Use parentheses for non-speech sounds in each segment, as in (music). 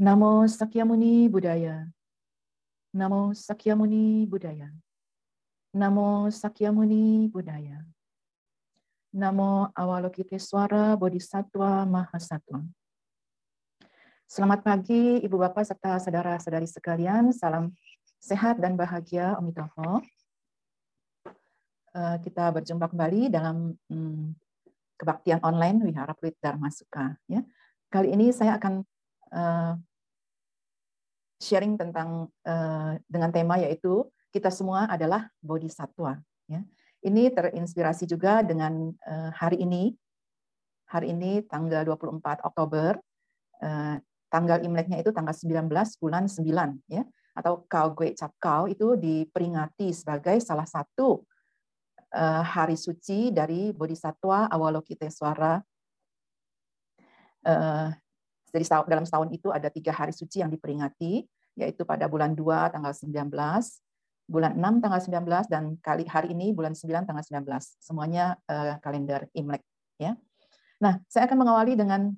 Namo Sakyamuni Buddhaya. Namo Sakyamuni Buddhaya. Namo Sakyamuni Buddhaya. Namo Awalokiteswara Bodhisattva Mahasatwa. Selamat pagi Ibu Bapak serta saudara-saudari sekalian. Salam sehat dan bahagia Omitoho. Eh, kita berjumpa kembali dalam hmm, kebaktian online Wihara Pluit Dharma Suka. Ya. Kali ini saya akan uh, sharing tentang uh, dengan tema yaitu kita semua adalah bodhisatwa. Ya. Ini terinspirasi juga dengan uh, hari ini, hari ini tanggal 24 Oktober, uh, tanggal Imleknya itu tanggal 19 bulan 9, ya, atau Kau Gue Cap Kau itu diperingati sebagai salah satu uh, hari suci dari Bodhisatwa Awalokiteswara. Uh, jadi dalam setahun itu ada tiga hari suci yang diperingati, yaitu pada bulan 2 tanggal 19, bulan 6 tanggal 19 dan kali hari ini bulan 9 tanggal 19. Semuanya uh, kalender Imlek ya. Nah, saya akan mengawali dengan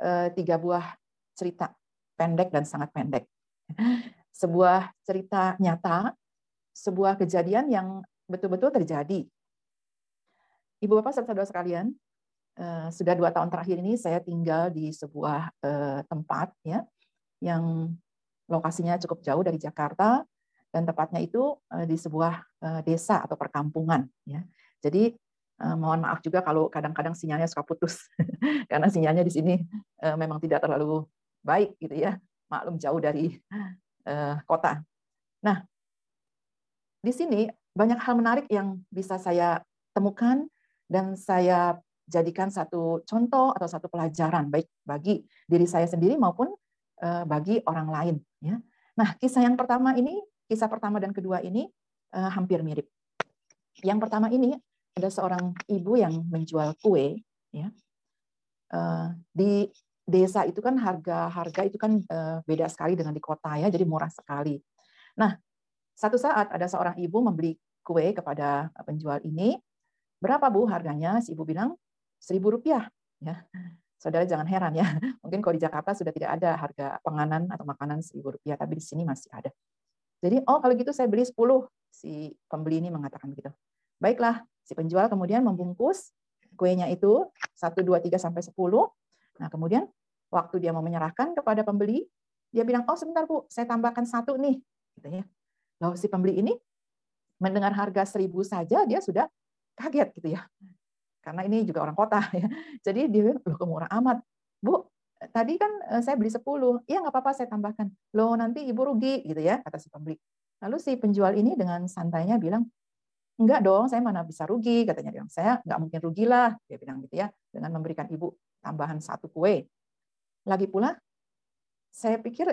uh, tiga buah cerita pendek dan sangat pendek. Sebuah cerita nyata, sebuah kejadian yang betul-betul terjadi. Ibu Bapak serta saudara sekalian, uh, sudah dua tahun terakhir ini saya tinggal di sebuah uh, tempat ya yang lokasinya cukup jauh dari Jakarta dan tepatnya itu eh, di sebuah eh, desa atau perkampungan ya. Jadi eh, mohon maaf juga kalau kadang-kadang sinyalnya suka putus (laughs) karena sinyalnya di sini memang tidak terlalu baik gitu ya. Maklum jauh dari kota. Nah, di sini banyak hal menarik yang bisa saya temukan dan saya jadikan satu contoh atau satu pelajaran baik bagi diri saya sendiri maupun Eh, bagi orang lain. Ya. Nah, kisah yang pertama ini, kisah pertama dan kedua ini uh, hampir mirip. Yang pertama ini ada seorang ibu yang menjual kue, ya. Uh, di desa itu kan harga harga itu kan beda sekali dengan di kota ya, jadi murah sekali. Nah, satu saat ada seorang ibu membeli kue kepada penjual ini. Berapa bu harganya? Si ibu bilang seribu rupiah. Ya, saudara jangan heran ya. (laughs) Mungkin kalau di Jakarta sudah tidak ada harga penganan atau makanan seribu rupiah, tapi di sini masih ada. Jadi, oh kalau gitu saya beli 10. Si pembeli ini mengatakan begitu. Baiklah, si penjual kemudian membungkus kuenya itu 1, 2, 3, sampai 10. Nah, kemudian waktu dia mau menyerahkan kepada pembeli, dia bilang, oh sebentar Bu, saya tambahkan satu nih. Gitu ya. Lalu si pembeli ini mendengar harga seribu saja, dia sudah kaget gitu ya karena ini juga orang kota (laughs) ya. Jadi dia loh kemurah amat. Bu, tadi kan eh, saya beli 10. Iya nggak apa-apa saya tambahkan. Loh nanti ibu rugi gitu ya, kata si pembeli. Lalu si penjual ini dengan santainya bilang, enggak dong, saya mana bisa rugi, katanya dia. Saya nggak mungkin rugilah, dia bilang gitu ya, dengan memberikan ibu tambahan satu kue. Lagi pula, saya pikir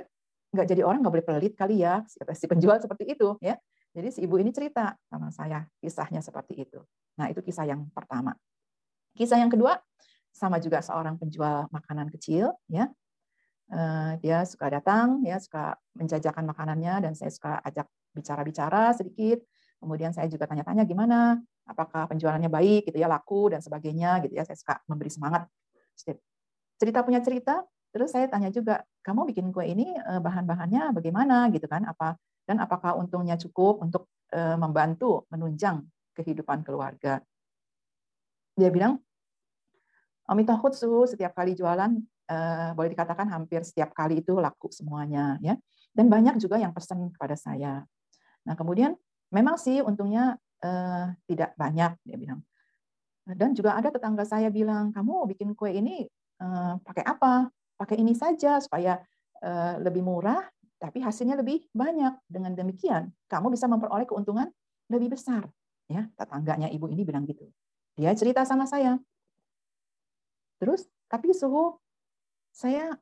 nggak jadi orang nggak boleh pelit kali ya, kata si penjual seperti itu ya. Jadi si ibu ini cerita sama saya kisahnya seperti itu. Nah itu kisah yang pertama. Kisah yang kedua sama juga seorang penjual makanan kecil ya. Eh, dia suka datang ya suka menjajakan makanannya dan saya suka ajak bicara-bicara sedikit. Kemudian saya juga tanya-tanya gimana, apakah penjualannya baik gitu ya, laku dan sebagainya gitu ya. Saya suka memberi semangat. Cerita punya cerita, terus saya tanya juga, kamu bikin kue ini eh, bahan-bahannya bagaimana gitu kan? Apa dan apakah untungnya cukup untuk eh, membantu menunjang kehidupan keluarga? Dia bilang, Omitahutsu setiap kali jualan uh, boleh dikatakan hampir setiap kali itu laku semuanya ya. Dan banyak juga yang pesan kepada saya. Nah, kemudian memang sih untungnya uh, tidak banyak dia bilang. Dan juga ada tetangga saya bilang, "Kamu bikin kue ini uh, pakai apa? Pakai ini saja supaya uh, lebih murah tapi hasilnya lebih banyak. Dengan demikian, kamu bisa memperoleh keuntungan lebih besar." Ya, tetangganya ibu ini bilang gitu. Dia cerita sama saya, Terus tapi suhu saya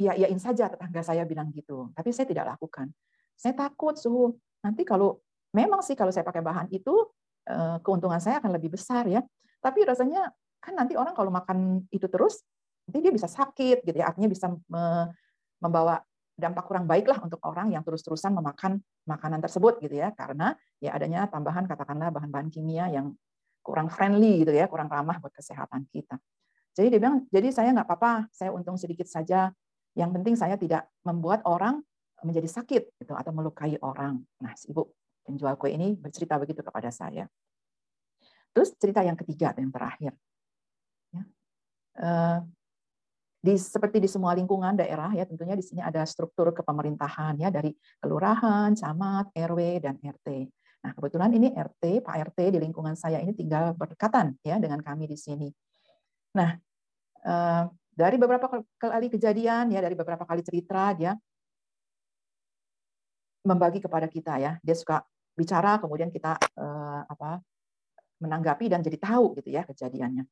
ya yain saja tetangga saya bilang gitu, tapi saya tidak lakukan. Saya takut suhu. Nanti kalau memang sih kalau saya pakai bahan itu eh, keuntungan saya akan lebih besar ya. Tapi rasanya kan nanti orang kalau makan itu terus nanti dia bisa sakit gitu ya, artinya bisa membawa dampak kurang baik lah untuk orang yang terus-terusan memakan makanan tersebut gitu ya. Karena ya adanya tambahan katakanlah bahan-bahan kimia yang kurang friendly gitu ya. Kurang ramah buat kesehatan kita jadi dia bilang, jadi saya nggak apa-apa, saya untung sedikit saja. Yang penting saya tidak membuat orang menjadi sakit gitu atau melukai orang. Nah, si ibu penjual kue ini bercerita begitu kepada saya. Terus cerita yang ketiga yang terakhir. Ya. Eh, di seperti di semua lingkungan daerah ya tentunya di sini ada struktur kepemerintahan ya dari kelurahan, camat, RW dan RT. Nah, kebetulan ini RT, Pak RT di lingkungan saya ini tinggal berdekatan ya dengan kami di sini. Nah, eh, dari beberapa kali kejadian ya dari beberapa kali cerita dia membagi kepada kita ya. Dia suka bicara kemudian kita eh, apa menanggapi dan jadi tahu gitu ya kejadiannya.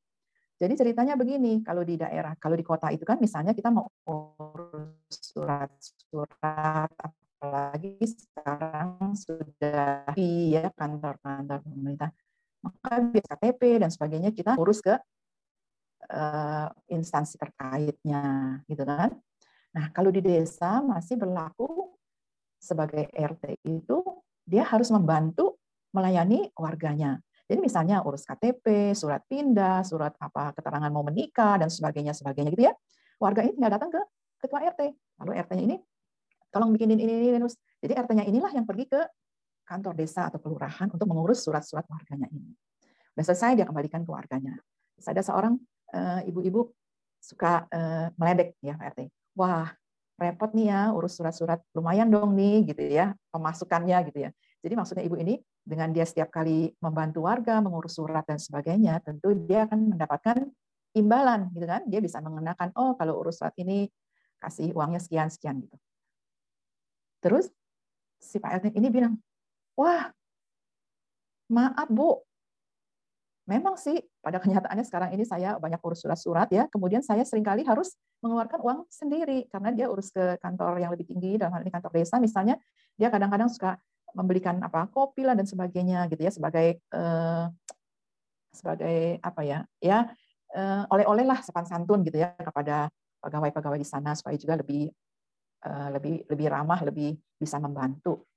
Jadi ceritanya begini, kalau di daerah, kalau di kota itu kan misalnya kita mau urus surat-surat, apalagi sekarang sudah di ya kantor-kantor pemerintah, maka biasa KTP dan sebagainya kita urus ke uh, instansi terkaitnya, gitu kan? Nah, kalau di desa masih berlaku sebagai RT itu dia harus membantu melayani warganya. Jadi misalnya urus KTP, surat pindah, surat apa keterangan mau menikah dan sebagainya sebagainya gitu ya. Warga ini tinggal datang ke ketua RT. Lalu RT-nya ini tolong bikinin ini ini, ini. Jadi RT-nya inilah yang pergi ke kantor desa atau kelurahan untuk mengurus surat-surat warganya ini. Sudah selesai dia kembalikan ke warganya. Terus ada seorang ibu-ibu suka uh, meledek ya RT. Wah, repot nih ya urus surat-surat lumayan dong nih gitu ya pemasukannya gitu ya. Jadi maksudnya ibu ini dengan dia setiap kali membantu warga mengurus surat dan sebagainya, tentu dia akan mendapatkan imbalan gitu kan. Dia bisa mengenakan oh kalau urus surat ini kasih uangnya sekian sekian gitu. Terus si Pak RT ini bilang, "Wah, maaf Bu, memang sih pada kenyataannya sekarang ini saya banyak urus surat-surat ya, kemudian saya sering kali harus mengeluarkan uang sendiri karena dia urus ke kantor yang lebih tinggi dalam hal ini kantor desa misalnya, dia kadang-kadang suka membelikan apa kopi lah dan sebagainya gitu ya sebagai eh, sebagai apa ya ya eh, oleh-oleh lah sepan santun gitu ya kepada pegawai-pegawai di sana supaya juga lebih eh, lebih lebih ramah lebih bisa membantu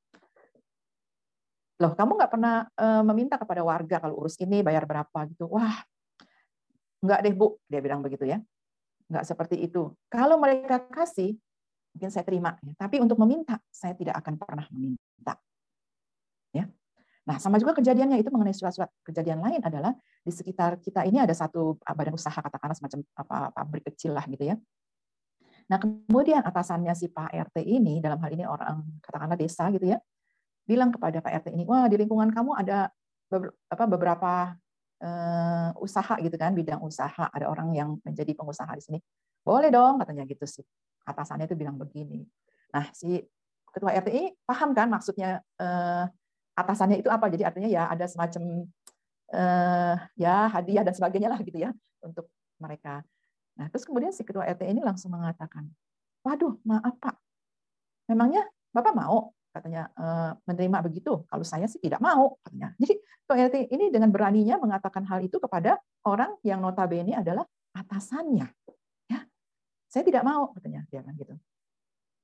loh kamu nggak pernah eh, meminta kepada warga kalau urus ini bayar berapa gitu wah nggak deh bu dia bilang begitu ya nggak seperti itu kalau mereka kasih mungkin saya terima ya. tapi untuk meminta saya tidak akan pernah meminta Ya. Nah, sama juga kejadiannya itu mengenai surat-surat. Kejadian lain adalah di sekitar kita ini ada satu badan usaha katakanlah semacam apa pabrik kecil lah gitu ya. Nah, kemudian atasannya si Pak RT ini dalam hal ini orang katakanlah desa gitu ya, bilang kepada Pak RT ini, "Wah, di lingkungan kamu ada beberapa uh, usaha gitu kan, bidang usaha, ada orang yang menjadi pengusaha di sini. Boleh dong," katanya gitu sih. Atasannya itu bilang begini. Nah, si ketua RT ini paham kan maksudnya uh, atasannya itu apa. Jadi artinya ya ada semacam uh, ya hadiah dan sebagainya lah gitu ya untuk mereka. Nah, terus kemudian si ketua RT ini langsung mengatakan, "Waduh, maaf Pak. Memangnya Bapak mau?" Katanya e, menerima begitu. Kalau saya sih tidak mau katanya. Jadi RT ini dengan beraninya mengatakan hal itu kepada orang yang notabene adalah atasannya. Ya. Saya tidak mau katanya dia kan gitu.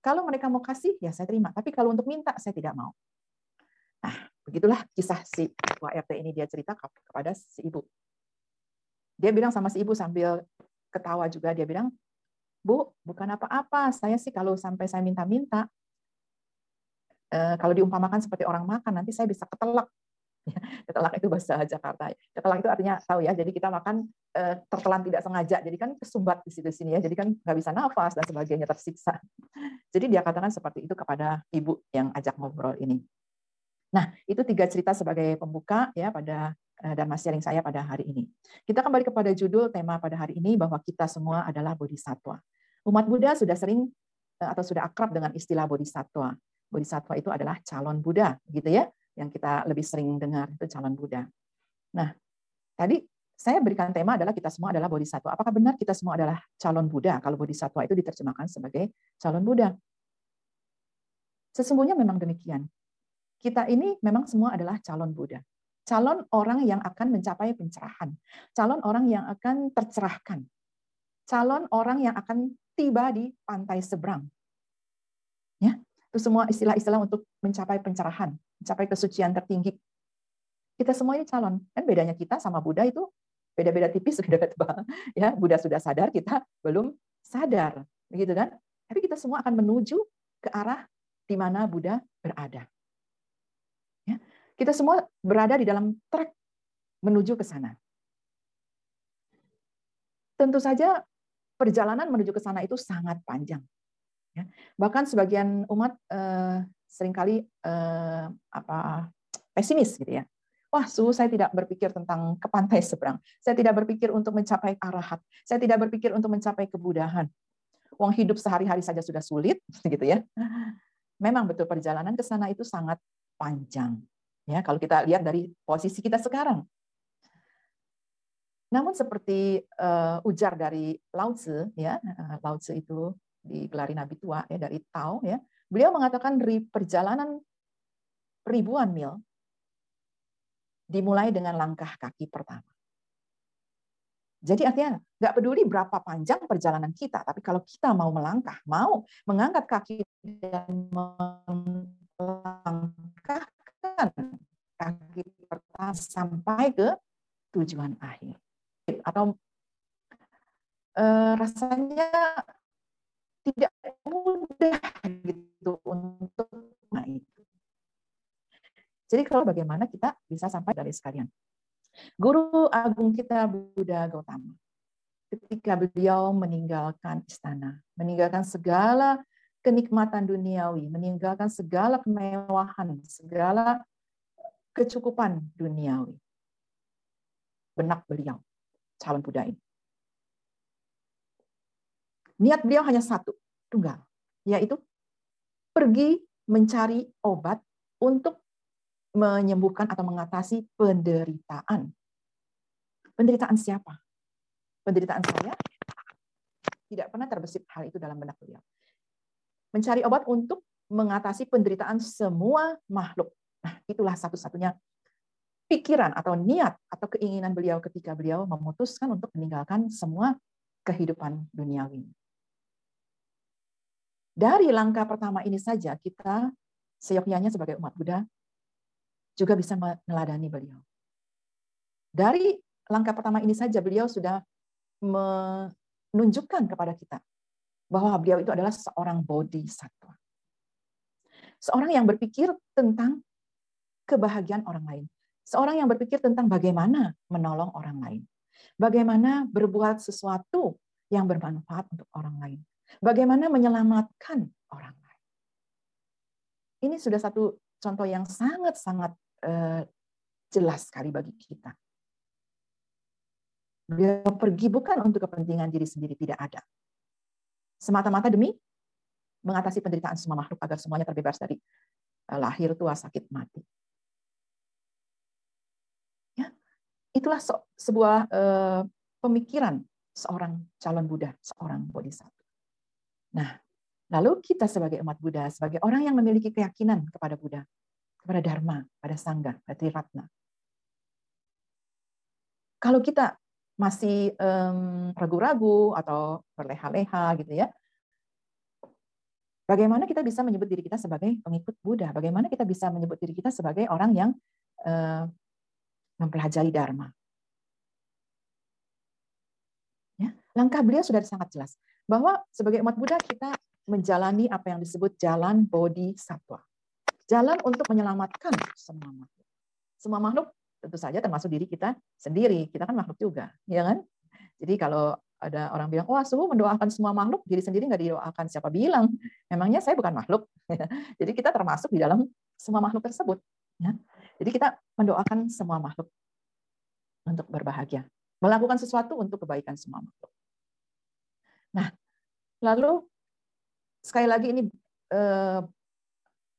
Kalau mereka mau kasih ya saya terima, tapi kalau untuk minta saya tidak mau. Nah, begitulah kisah si ketua RT ini dia cerita kepada si ibu. Dia bilang sama si ibu sambil ketawa juga, dia bilang, Bu, bukan apa-apa, saya sih kalau sampai saya minta-minta, eh, kalau diumpamakan seperti orang makan, nanti saya bisa ketelak. ketelak itu bahasa Jakarta. Ketelak itu artinya tahu ya, jadi kita makan eh, tertelan tidak sengaja, jadi kan kesumbat di situ sini ya, jadi kan nggak bisa nafas dan sebagainya tersiksa. Jadi dia katakan seperti itu kepada ibu yang ajak ngobrol ini. Nah, itu tiga cerita sebagai pembuka ya pada eh, dan mas sharing saya pada hari ini. Kita kembali kepada judul tema pada hari ini bahwa kita semua adalah bodhisatwa. Umat Buddha sudah sering eh, atau sudah akrab dengan istilah bodhisatwa. Bodhisatwa itu adalah calon Buddha, gitu ya, yang kita lebih sering dengar itu calon Buddha. Nah, tadi saya berikan tema adalah kita semua adalah bodhisatwa. Apakah benar kita semua adalah calon Buddha? Kalau bodhisatwa itu diterjemahkan sebagai calon Buddha. Sesungguhnya memang demikian kita ini memang semua adalah calon Buddha. Calon orang yang akan mencapai pencerahan. Calon orang yang akan tercerahkan. Calon orang yang akan tiba di pantai seberang. Itu semua istilah-istilah untuk mencapai pencerahan, mencapai kesucian tertinggi. Kita semua ini calon. Kan bedanya kita sama Buddha itu beda-beda tipis, (laughs) beda tebal. Ya, Buddha sudah sadar, kita belum sadar. Begitu kan? tapi kita semua akan menuju ke arah di mana Buddha berada. Ya, kita semua berada di dalam trek menuju ke sana. Tentu saja perjalanan menuju ke sana itu sangat panjang. Ya. Bahkan sebagian umat eh, sering kali eh, apa pesimis gitu ya. Wah, su, saya tidak berpikir tentang ke pantai seberang. Saya tidak berpikir untuk mencapai arahat. Saya tidak berpikir untuk mencapai kebudahan. Uang hidup sehari-hari saja sudah sulit, (laughs) gitu ya. Memang betul perjalanan ke sana itu sangat panjang. Ya, kalau kita lihat dari posisi kita sekarang. Namun seperti uh, ujar dari Lao Tzu, ya, uh, Lao Tzu itu digelari Nabi tua ya dari Tao, ya, beliau mengatakan perjalanan ribuan mil dimulai dengan langkah kaki pertama. Jadi artinya nggak peduli berapa panjang perjalanan kita, tapi kalau kita mau melangkah, mau mengangkat kaki dan melangkahkan kaki pertama sampai ke tujuan akhir. Atau eh, rasanya Kalau bagaimana kita bisa sampai dari sekalian. Guru agung kita Buddha Gautama ketika beliau meninggalkan istana, meninggalkan segala kenikmatan duniawi, meninggalkan segala kemewahan, segala kecukupan duniawi. Benak beliau, calon Buddha ini. Niat beliau hanya satu, tunggal, yaitu pergi mencari obat untuk menyembuhkan atau mengatasi penderitaan. Penderitaan siapa? Penderitaan saya? Tidak pernah terbesit hal itu dalam benak beliau. Mencari obat untuk mengatasi penderitaan semua makhluk. Nah, itulah satu-satunya pikiran atau niat atau keinginan beliau ketika beliau memutuskan untuk meninggalkan semua kehidupan duniawi. Dari langkah pertama ini saja kita seyogyanya sebagai umat Buddha juga bisa meneladani beliau. Dari langkah pertama ini saja beliau sudah menunjukkan kepada kita bahwa beliau itu adalah seorang bodhisattva. Seorang yang berpikir tentang kebahagiaan orang lain. Seorang yang berpikir tentang bagaimana menolong orang lain. Bagaimana berbuat sesuatu yang bermanfaat untuk orang lain. Bagaimana menyelamatkan orang lain. Ini sudah satu contoh yang sangat-sangat jelas sekali bagi kita. Beliau pergi bukan untuk kepentingan diri sendiri, tidak ada. Semata-mata demi mengatasi penderitaan semua makhluk agar semuanya terbebas dari uh, lahir, tua, sakit, mati. Ya, itulah so, sebuah uh, pemikiran seorang calon Buddha, seorang bodhisattva. Nah, Lalu kita sebagai umat Buddha, sebagai orang yang memiliki keyakinan kepada Buddha, kepada Dharma, pada Sangha, pada Triratna. Kalau kita masih ragu-ragu atau berleha-leha gitu ya, bagaimana kita bisa menyebut diri kita sebagai pengikut Buddha? Bagaimana kita bisa menyebut diri kita sebagai orang yang uh, mempelajari Dharma? Ya, langkah beliau sudah sangat jelas bahwa sebagai umat Buddha kita menjalani apa yang disebut jalan bodhisattva. Jalan untuk menyelamatkan semua makhluk. Semua makhluk tentu saja termasuk diri kita sendiri. Kita kan makhluk juga, ya kan? Jadi kalau ada orang bilang, wah suhu mendoakan semua makhluk, diri sendiri nggak didoakan. Siapa bilang? Memangnya saya bukan makhluk. (laughs) Jadi kita termasuk di dalam semua makhluk tersebut. Ya. Jadi kita mendoakan semua makhluk untuk berbahagia. Melakukan sesuatu untuk kebaikan semua makhluk. Nah, lalu sekali lagi ini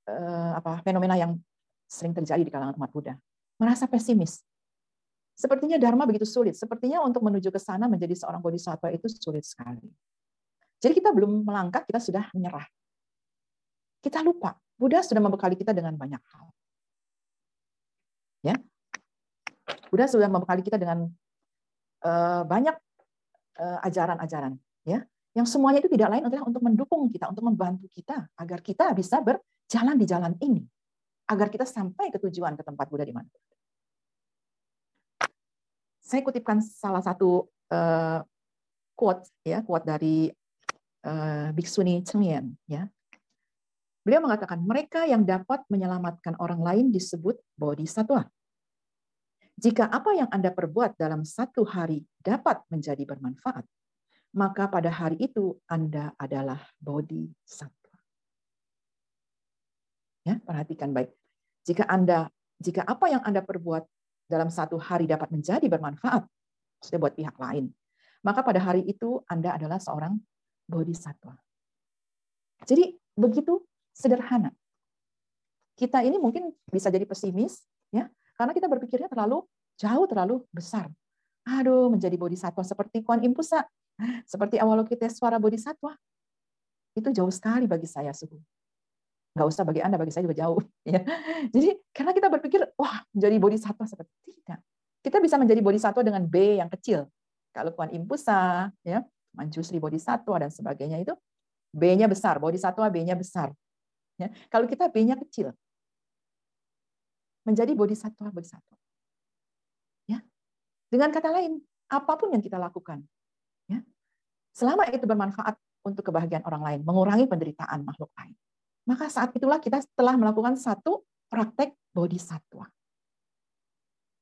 eh, eh, apa fenomena yang sering terjadi di kalangan umat Buddha. Merasa pesimis. Sepertinya Dharma begitu sulit. Sepertinya untuk menuju ke sana menjadi seorang bodhisattva itu sulit sekali. Jadi kita belum melangkah, kita sudah menyerah. Kita lupa. Buddha sudah membekali kita dengan banyak hal. Ya, Buddha sudah membekali kita dengan uh, banyak uh, ajaran-ajaran. ya, yang semuanya itu tidak lain adalah untuk mendukung kita, untuk membantu kita agar kita bisa berjalan di jalan ini, agar kita sampai ke tujuan ke tempat Buddha di mana. Saya kutipkan salah satu uh, quote ya, quote dari uh, Biksuni Chengyen ya. Beliau mengatakan mereka yang dapat menyelamatkan orang lain disebut bodhisattva. Jika apa yang Anda perbuat dalam satu hari dapat menjadi bermanfaat, maka pada hari itu Anda adalah bodhisattva. Ya, perhatikan baik. Jika Anda jika apa yang Anda perbuat dalam satu hari dapat menjadi bermanfaat, sudah buat pihak lain, maka pada hari itu Anda adalah seorang bodhisattva. Jadi begitu sederhana. Kita ini mungkin bisa jadi pesimis, ya, karena kita berpikirnya terlalu jauh, terlalu besar. Aduh, menjadi bodhisattva seperti Kuan Impusa, seperti Avalokitesvara bodhisattva. Itu jauh sekali bagi saya, suhu. Nggak usah bagi Anda, bagi saya juga jauh. (laughs) Ya. Jadi, karena kita berpikir, wah, menjadi bodhisattva seperti tidak. Kita bisa menjadi bodhisattva dengan B yang kecil. Kalau Kuan Impusa, ya, Manjusri bodhisattva dan sebagainya itu B-nya besar, bodhisattva B-nya besar. Ya. Kalau kita B-nya kecil, menjadi bodhisattva bodhisattva. Ya. Dengan kata lain, apa pun yang kita lakukan, selama itu bermanfaat untuk kebahagiaan orang lain, mengurangi penderitaan makhluk lain, maka saat itulah kita telah melakukan satu praktek bodhisattva.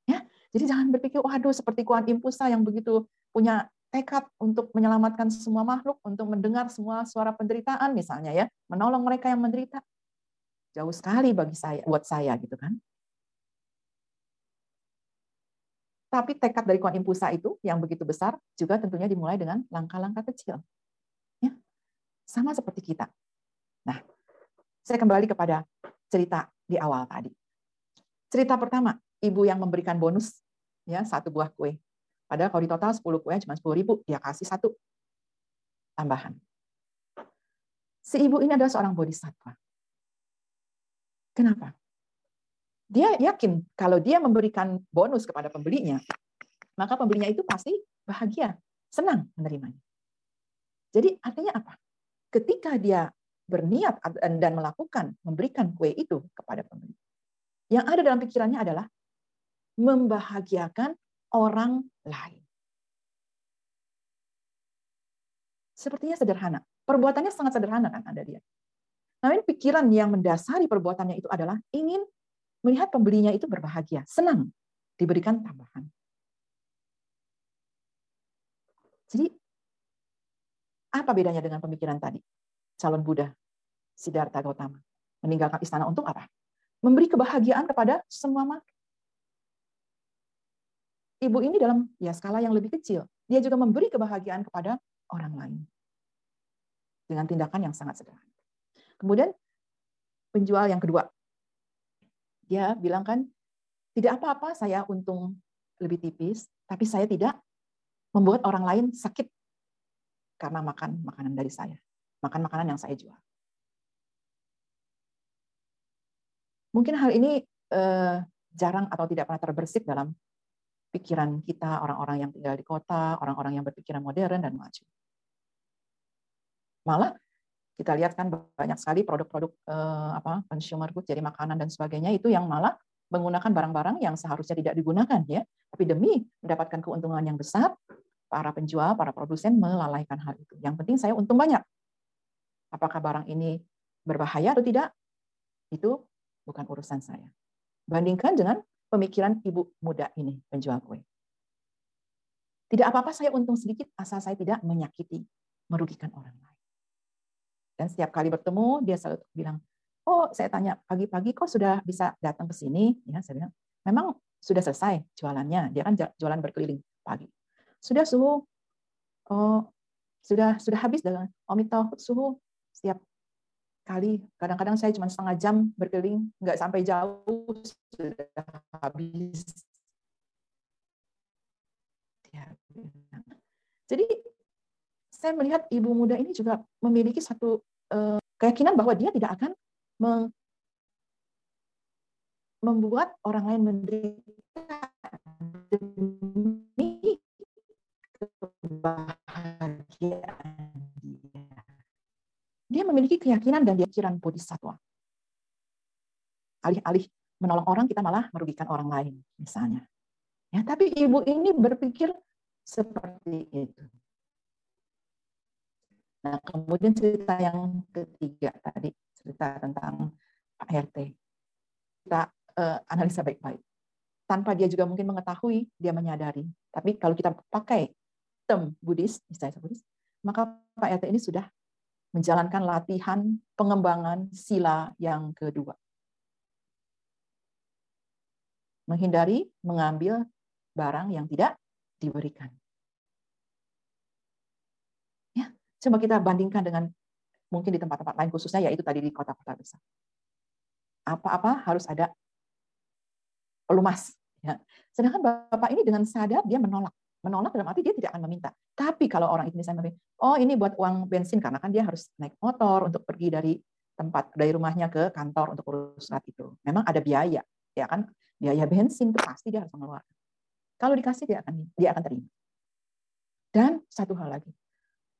Ya, jadi jangan berpikir, waduh seperti Kuan Impusa yang begitu punya tekad untuk menyelamatkan semua makhluk, untuk mendengar semua suara penderitaan misalnya ya, menolong mereka yang menderita. Jauh sekali bagi saya, buat saya gitu kan. Tapi tekad dari Kuan Impusa itu yang begitu besar juga tentunya dimulai dengan langkah-langkah kecil. Ya. Sama seperti kita. Nah, saya kembali kepada cerita di awal tadi. Cerita pertama, ibu yang memberikan bonus ya satu buah kue Padahal kalau di total 10 kue cuma 10 ribu, dia kasih satu tambahan. Si ibu ini adalah seorang bodhisattva. Kenapa? Dia yakin kalau dia memberikan bonus kepada pembelinya, maka pembelinya itu pasti bahagia, senang menerimanya. Jadi artinya apa? Ketika dia berniat dan melakukan memberikan kue itu kepada pembeli, yang ada dalam pikirannya adalah membahagiakan orang lain. Sepertinya sederhana. Perbuatannya sangat sederhana kan Anda lihat. Namun pikiran yang mendasari perbuatannya itu adalah ingin melihat pembelinya itu berbahagia, senang, diberikan tambahan. Jadi apa bedanya dengan pemikiran tadi? Calon Buddha, Siddhartha Gautama, meninggalkan istana untuk apa? Memberi kebahagiaan kepada semua makhluk ibu ini dalam ya skala yang lebih kecil, dia juga memberi kebahagiaan kepada orang lain dengan tindakan yang sangat sederhana. Kemudian penjual yang kedua, dia bilang kan tidak apa-apa saya untung lebih tipis, tapi saya tidak membuat orang lain sakit karena makan makanan dari saya, makan makanan yang saya jual. Mungkin hal ini eh, jarang atau tidak pernah terbersit dalam pikiran kita, orang-orang yang tinggal di kota, orang-orang yang berpikiran modern dan maju. Malah kita lihat kan banyak sekali produk-produk eh, apa consumer goods jadi makanan dan sebagainya itu yang malah menggunakan barang-barang yang seharusnya tidak digunakan ya, tapi demi mendapatkan keuntungan yang besar, para penjual, para produsen melalaikan hal itu. Yang penting saya untung banyak. Apakah barang ini berbahaya atau tidak? Itu bukan urusan saya. Bandingkan dengan pemikiran ibu muda ini, penjual kue. Tidak apa-apa saya untung sedikit asal saya tidak menyakiti, merugikan orang lain. Dan setiap kali bertemu dia selalu bilang, "Oh, saya tanya pagi-pagi kok sudah bisa datang ke sini?" Ya, saya bilang, "Memang sudah selesai jualannya. Dia kan jualan berkeliling pagi." Sudah suhu. Oh, sudah sudah habis dalam omito suhu setiap kali. Kadang-kadang saya cuma setengah jam berkeliling, nggak sampai jauh sudah habis. Jadi saya melihat ibu muda ini juga memiliki satu uh, keyakinan bahwa dia tidak akan membuat orang lain menderita demi kebahagiaan dia memiliki keyakinan dan pikiran bodhisattva. Alih-alih menolong orang, kita malah merugikan orang lain, misalnya. Ya, tapi ibu ini berpikir seperti itu. Nah, kemudian cerita yang ketiga tadi, cerita tentang Pak RT. Kita uh, analisa baik-baik. Tanpa dia juga mungkin mengetahui, dia menyadari. Tapi kalau kita pakai term Buddhis, misalnya Buddhis, maka Pak RT ini sudah menjalankan latihan pengembangan sila yang kedua. Menghindari mengambil barang yang tidak diberikan. Ya, coba kita bandingkan dengan mungkin di tempat-tempat lain khususnya yaitu tadi di kota-kota besar. Apa-apa harus ada pelumas. Ya. Sedangkan Bapak ini dengan sadar dia menolak menolak dalam arti dia tidak akan meminta. Tapi kalau orang itu misalnya oh ini buat uang bensin karena kan dia harus naik motor untuk pergi dari tempat dari rumahnya ke kantor untuk urus surat itu. Memang ada biaya, ya kan? Biaya bensin itu pasti dia harus mengeluarkan. Kalau dikasih dia akan dia akan terima. Dan satu hal lagi,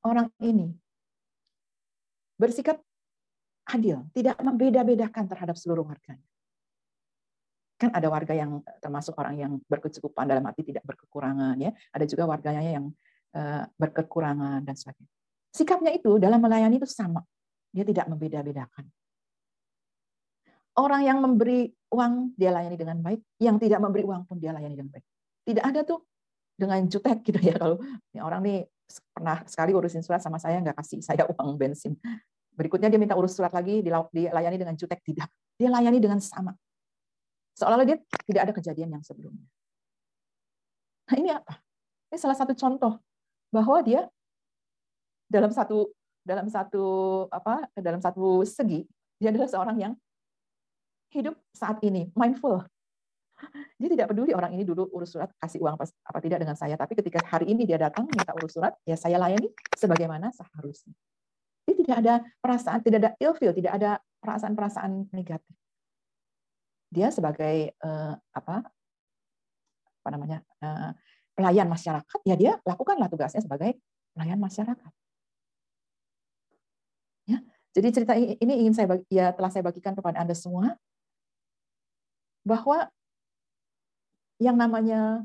orang ini bersikap adil, tidak membeda-bedakan terhadap seluruh warganya. Kan ada warga yang termasuk orang yang berkecukupan dalam arti tidak berkekurangan ya. Ada juga warganya yang uh, berkekurangan dan sebagainya. Sikapnya itu dalam melayani itu sama. Dia tidak membeda-bedakan. Orang yang memberi uang dia layani dengan baik. Yang tidak memberi uang pun dia layani dengan baik. Tidak ada tuh dengan jutek gitu ya kalau orang nih pernah sekali urusin surat sama saya nggak kasih saya (laughs) uang bensin berikutnya dia minta urus surat lagi dilayani dengan jutek tidak dia layani dengan sama Seolah-olah dia tidak ada kejadian yang sebelumnya. Nah ini apa? Ini salah satu contoh bahwa dia dalam satu dalam satu apa dalam satu segi dia adalah seorang yang hidup saat ini mindful dia tidak peduli orang ini dulu urus surat kasih uang apa tidak dengan saya. Tapi ketika hari ini dia datang minta urus surat ya saya layani sebagaimana seharusnya. Dia tidak ada perasaan tidak ada ilfeel tidak ada perasaan-perasaan negatif. Dia sebagai uh, apa apa namanya uh, pelayan masyarakat ya dia lakukanlah tugasnya sebagai pelayan masyarakat. Ya jadi cerita ini ingin saya ya telah saya bagikan kepada anda semua bahwa yang namanya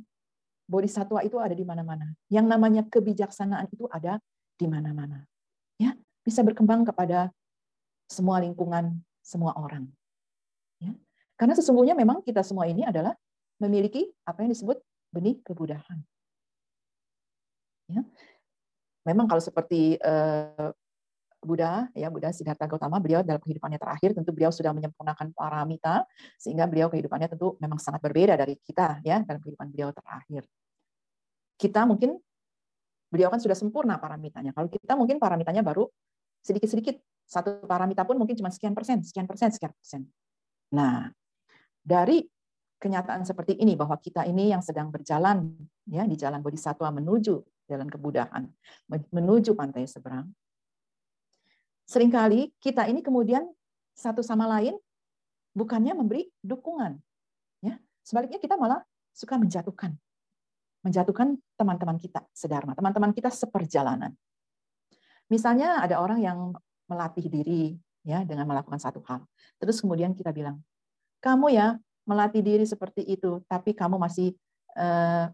bodhisatwa itu ada di mana-mana yang namanya kebijaksanaan itu ada di mana-mana ya bisa berkembang kepada semua lingkungan semua orang karena sesungguhnya memang kita semua ini adalah memiliki apa yang disebut benih kebudahan. Ya. Memang kalau seperti uh, Buddha, ya Buddha Siddhartha Gautama, beliau dalam kehidupannya terakhir tentu beliau sudah menyempurnakan paramita sehingga beliau kehidupannya tentu memang sangat berbeda dari kita ya dalam kehidupan beliau terakhir. Kita mungkin beliau kan sudah sempurna paramitanya. Kalau kita mungkin paramitanya baru sedikit-sedikit. Satu paramita pun mungkin cuma sekian persen, sekian persen, sekian persen. Nah, dari kenyataan seperti ini bahwa kita ini yang sedang berjalan ya di jalan bodhisatwa menuju jalan kebudahan, menuju pantai seberang. Seringkali kita ini kemudian satu sama lain bukannya memberi dukungan. Ya, sebaliknya kita malah suka menjatuhkan. Menjatuhkan teman-teman kita sedharma, teman-teman kita seperjalanan. Misalnya ada orang yang melatih diri ya dengan melakukan satu hal. Terus kemudian kita bilang, kamu ya melatih diri seperti itu, tapi kamu masih eh,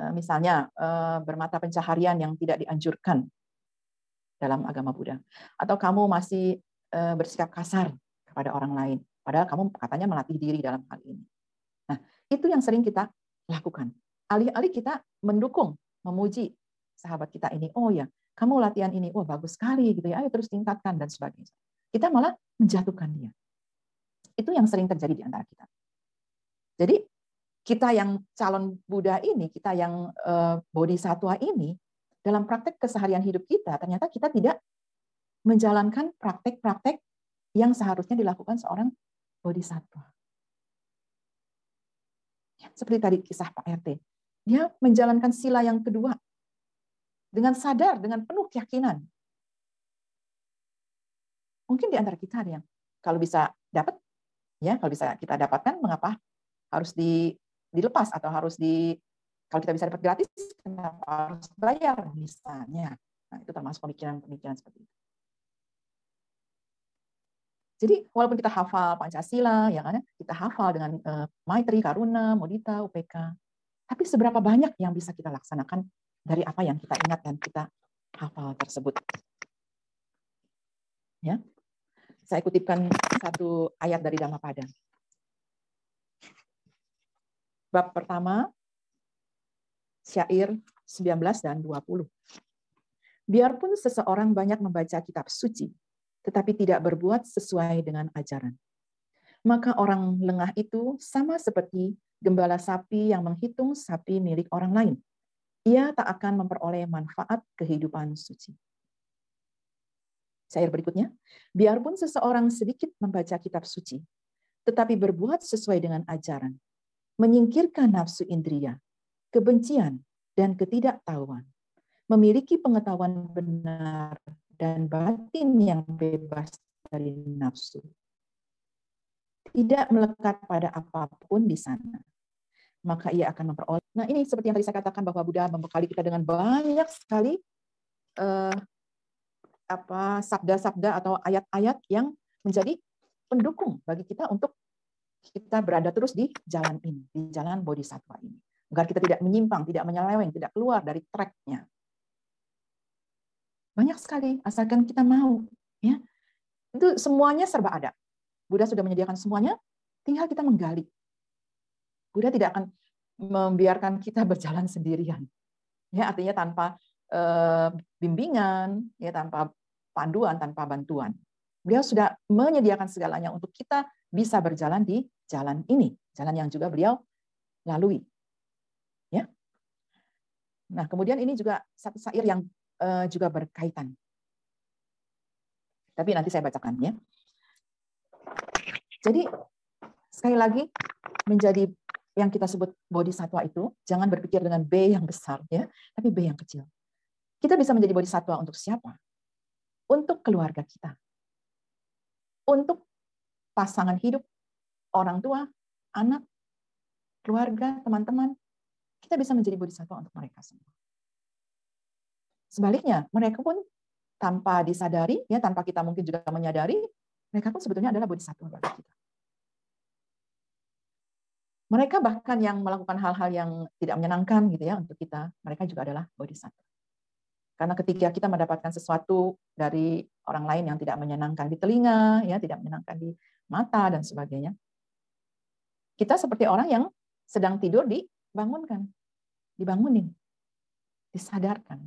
eh, misalnya eh, bermata pencaharian yang tidak dianjurkan dalam agama Buddha, atau kamu masih bersikap kasar kepada orang lain, padahal kamu katanya melatih diri dalam hal ini. Nah, itu yang sering kita lakukan. Alih-alih kita mendukung, memuji sahabat kita ini, oh ya, kamu latihan ini, oh bagus sekali gitu ya, ayo terus tingkatkan dan sebagainya. Kita malah menjatuhkan dia. Itu yang sering terjadi di antara kita. Jadi kita yang calon Buddha ini, kita yang uh, bodhisatwa ini, dalam praktek keseharian hidup kita, ternyata kita tidak menjalankan praktek-praktek yang seharusnya dilakukan seorang bodhisatwa. Ya, seperti tadi kisah Pak RT. Dia menjalankan sila yang kedua dengan sadar, dengan penuh keyakinan. Mungkin di antara kita ada yang kalau bisa dapat ya kalau bisa kita dapatkan mengapa harus di, dilepas atau harus di kalau kita bisa dapat gratis kenapa harus bayar misalnya nah itu termasuk pemikiran-pemikiran seperti itu jadi walaupun kita hafal Pancasila ya kan kita hafal dengan uh, Maitri Karuna Mudita UPK tapi seberapa banyak yang bisa kita laksanakan dari apa yang kita ingat dan kita hafal tersebut. Ya. Saya kutipkan satu ayat dari Dhammapada. Bab pertama, syair 19 dan 20. Biarpun seseorang banyak membaca kitab suci, tetapi tidak berbuat sesuai dengan ajaran. Maka orang lengah itu sama seperti gembala sapi yang menghitung sapi milik orang lain. Ia tak akan memperoleh manfaat kehidupan suci. Syair berikutnya, biarpun seseorang sedikit membaca kitab suci, tetapi berbuat sesuai dengan ajaran, menyingkirkan nafsu indria, kebencian, dan ketidaktahuan, memiliki pengetahuan benar dan batin yang bebas dari nafsu. Tidak melekat pada apa pun di sana. Maka ia akan memperoleh. Nah ini seperti yang tadi saya katakan bahwa Buddha membekali kita dengan banyak sekali uh, apa sabda-sabda atau ayat-ayat yang menjadi pendukung bagi kita untuk kita berada terus di jalan ini, di jalan bodhisattva ini. Agar kita tidak menyimpang, tidak menyeleweng, tidak keluar dari tracknya. Banyak sekali, asalkan kita mau. ya Itu semuanya serba ada. Buddha sudah menyediakan semuanya, tinggal kita menggali. Buddha tidak akan membiarkan kita (laughs) berjalan sendirian. Ya, artinya tanpa uh, bimbingan, ya tanpa panduan, tanpa bantuan. Beliau sudah menyediakan segalanya untuk kita bisa berjalan di jalan ini, jalan yang juga beliau lalui. Nah, kemudian ini juga satu syair yang uh, juga berkaitan. Tapi nanti saya bacakan ya. Jadi sekali lagi menjadi yang kita sebut bodhisatwa itu jangan berpikir dengan B yang besar ya, tapi B yang kecil. Kita bisa menjadi bodhisatwa untuk siapa? Untuk keluarga kita. Untuk pasangan hidup, orang tua, anak, keluarga, teman-teman. Kita bisa menjadi bodhisatwa untuk mereka semua. Sebaliknya, mereka pun tanpa disadari, ya tanpa kita mungkin juga menyadari, mereka pun sebetulnya adalah bodhisattva bagi kita. Mereka bahkan yang melakukan hal-hal yang tidak menyenangkan gitu ya untuk kita, mereka juga adalah bodhisattva. Karena ketika kita mendapatkan sesuatu dari orang lain yang tidak menyenangkan di telinga, ya tidak menyenangkan di mata dan sebagainya, kita seperti orang yang sedang tidur dibangunkan, dibangunin, disadarkan.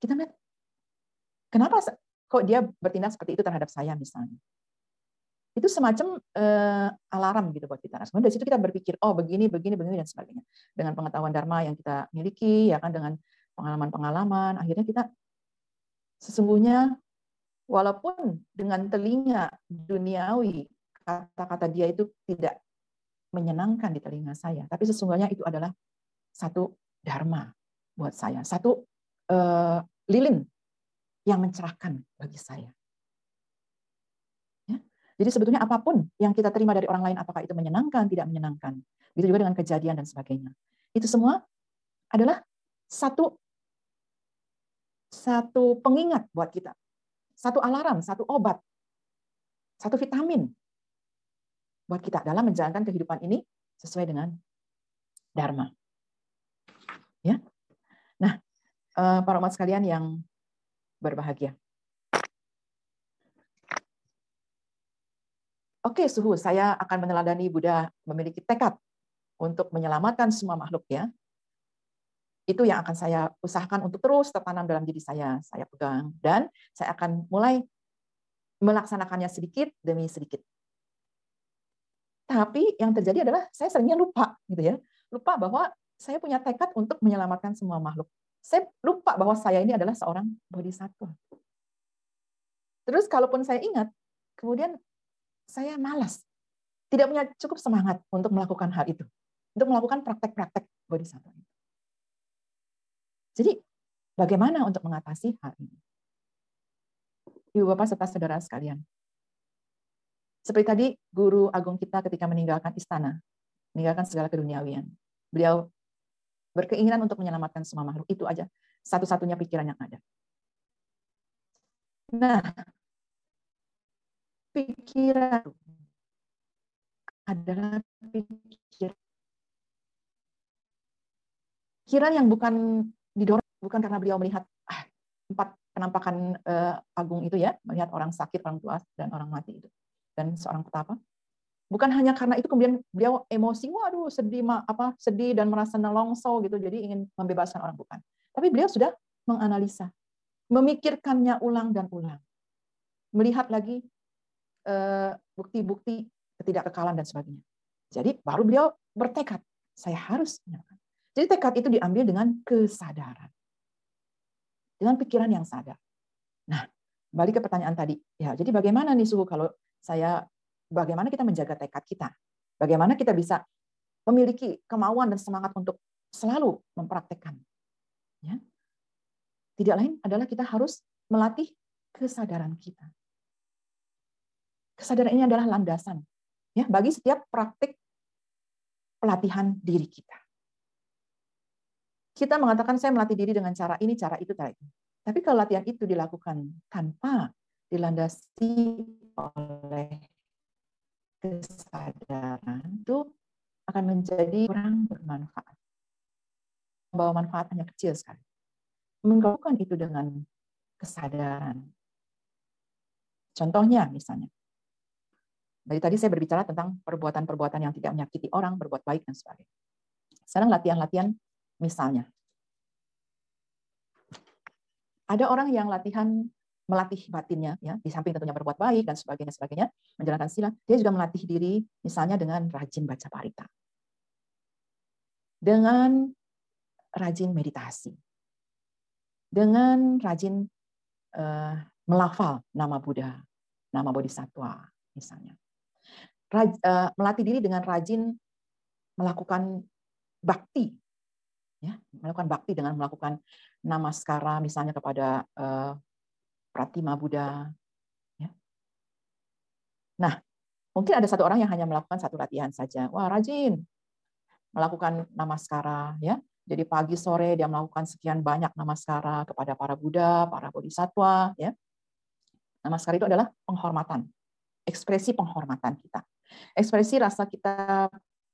Kita melihat, kenapa kok dia bertindak seperti itu terhadap saya misalnya. Itu semacam uh, alarm gitu buat kita. Nah, dari situ kita berpikir, oh begini, begini, begini, dan sebagainya. Dengan pengetahuan Dharma yang kita miliki, ya kan dengan pengalaman-pengalaman, akhirnya kita sesungguhnya walaupun dengan telinga duniawi kata-kata dia itu tidak menyenangkan di telinga saya, tapi sesungguhnya itu adalah satu dharma buat saya, satu uh, lilin yang mencerahkan bagi saya. Ya? Jadi sebetulnya apa pun yang kita terima dari orang lain, apakah itu menyenangkan, tidak menyenangkan. Begitu juga dengan kejadian dan sebagainya. Itu semua adalah satu satu pengingat buat kita. Satu alarm, satu obat, satu vitamin buat kita dalam menjalankan kehidupan ini sesuai dengan dharma. Ya. Nah, eh, para umat sekalian yang berbahagia. Oke, suhu, saya akan meneladani Buddha memiliki tekad untuk menyelamatkan semua makhluk ya. Itu yang akan saya usahakan untuk terus tertanam dalam diri saya. Saya pegang dan saya akan mulai melaksanakannya sedikit demi sedikit. Tapi yang terjadi adalah saya seringnya lupa gitu ya. Lupa bahwa saya punya tekad untuk menyelamatkan semua makhluk saya lupa bahwa saya ini adalah seorang bodhisattva. Terus kalaupun saya ingat, kemudian saya malas. Tidak punya cukup semangat untuk melakukan hal itu. Untuk melakukan praktek-praktek bodhisattva itu. Jadi bagaimana untuk mengatasi hal ini? Ibu Bapak serta saudara sekalian. Seperti tadi guru agung kita ketika meninggalkan istana, meninggalkan segala keduniawian. Beliau berkeinginan untuk menyelamatkan semua makhluk. Itu aja satu-satunya pikiran yang ada. Nah, pikiran adalah pikiran yang bukan didorong bukan karena beliau melihat ah, empat penampakan uh, agung itu ya, melihat orang sakit, orang tua dan orang mati itu dan seorang petapa. Bukan hanya karena itu kemudian beliau emosi, waduh sedih apa sedih dan merasa nelongso gitu, jadi ingin membebaskan orang bukan. Tapi beliau sudah menganalisa, memikirkannya ulang dan ulang, melihat lagi uh, bukti-bukti ketidakkekalan dan sebagainya. Jadi baru beliau bertekad, saya harus menyerahkan. Jadi tekad itu diambil dengan kesadaran dengan pikiran yang sadar. Nah, balik ke pertanyaan tadi. Ya, jadi bagaimana nih suhu kalau saya bagaimana kita menjaga tekad kita? Bagaimana kita bisa memiliki kemauan dan semangat untuk selalu mempraktekkan? Ya. Tidak lain adalah kita harus melatih kesadaran kita. Kesadaran ini adalah landasan ya bagi setiap praktik pelatihan diri kita. Kita mengatakan saya melatih diri dengan cara ini, cara itu, cara itu. Tapi kalau latihan itu dilakukan tanpa dilandasi oleh kesadaran, itu akan menjadi kurang bermanfaat. Membawa manfaat hanya kecil sekali. Menggabungkan itu dengan kesadaran. Contohnya misalnya, dari tadi saya berbicara tentang perbuatan-perbuatan yang tidak menyakiti orang, berbuat baik dan sebagainya. Sekarang latihan-latihan Misalnya, ada orang yang latihan melatih batinnya, ya, di samping tentunya berbuat baik dan sebagainya, sebagainya, menjalankan sila, dia juga melatih diri, misalnya dengan rajin baca parita, dengan rajin meditasi, dengan rajin uh, melafal nama Buddha, nama Bodhisattva, misalnya. Raj, uh, melatih diri dengan rajin melakukan bakti ya melakukan bakti dengan melakukan namaskara misalnya kepada uh, Pratima Buddha ya. Nah, mungkin ada satu orang yang hanya melakukan satu latihan saja. Wah, rajin melakukan namaskara ya. Jadi pagi sore dia melakukan sekian banyak namaskara kepada para Buddha, para bodhisattva ya. Namaskara itu adalah penghormatan, ekspresi penghormatan kita. Ekspresi rasa kita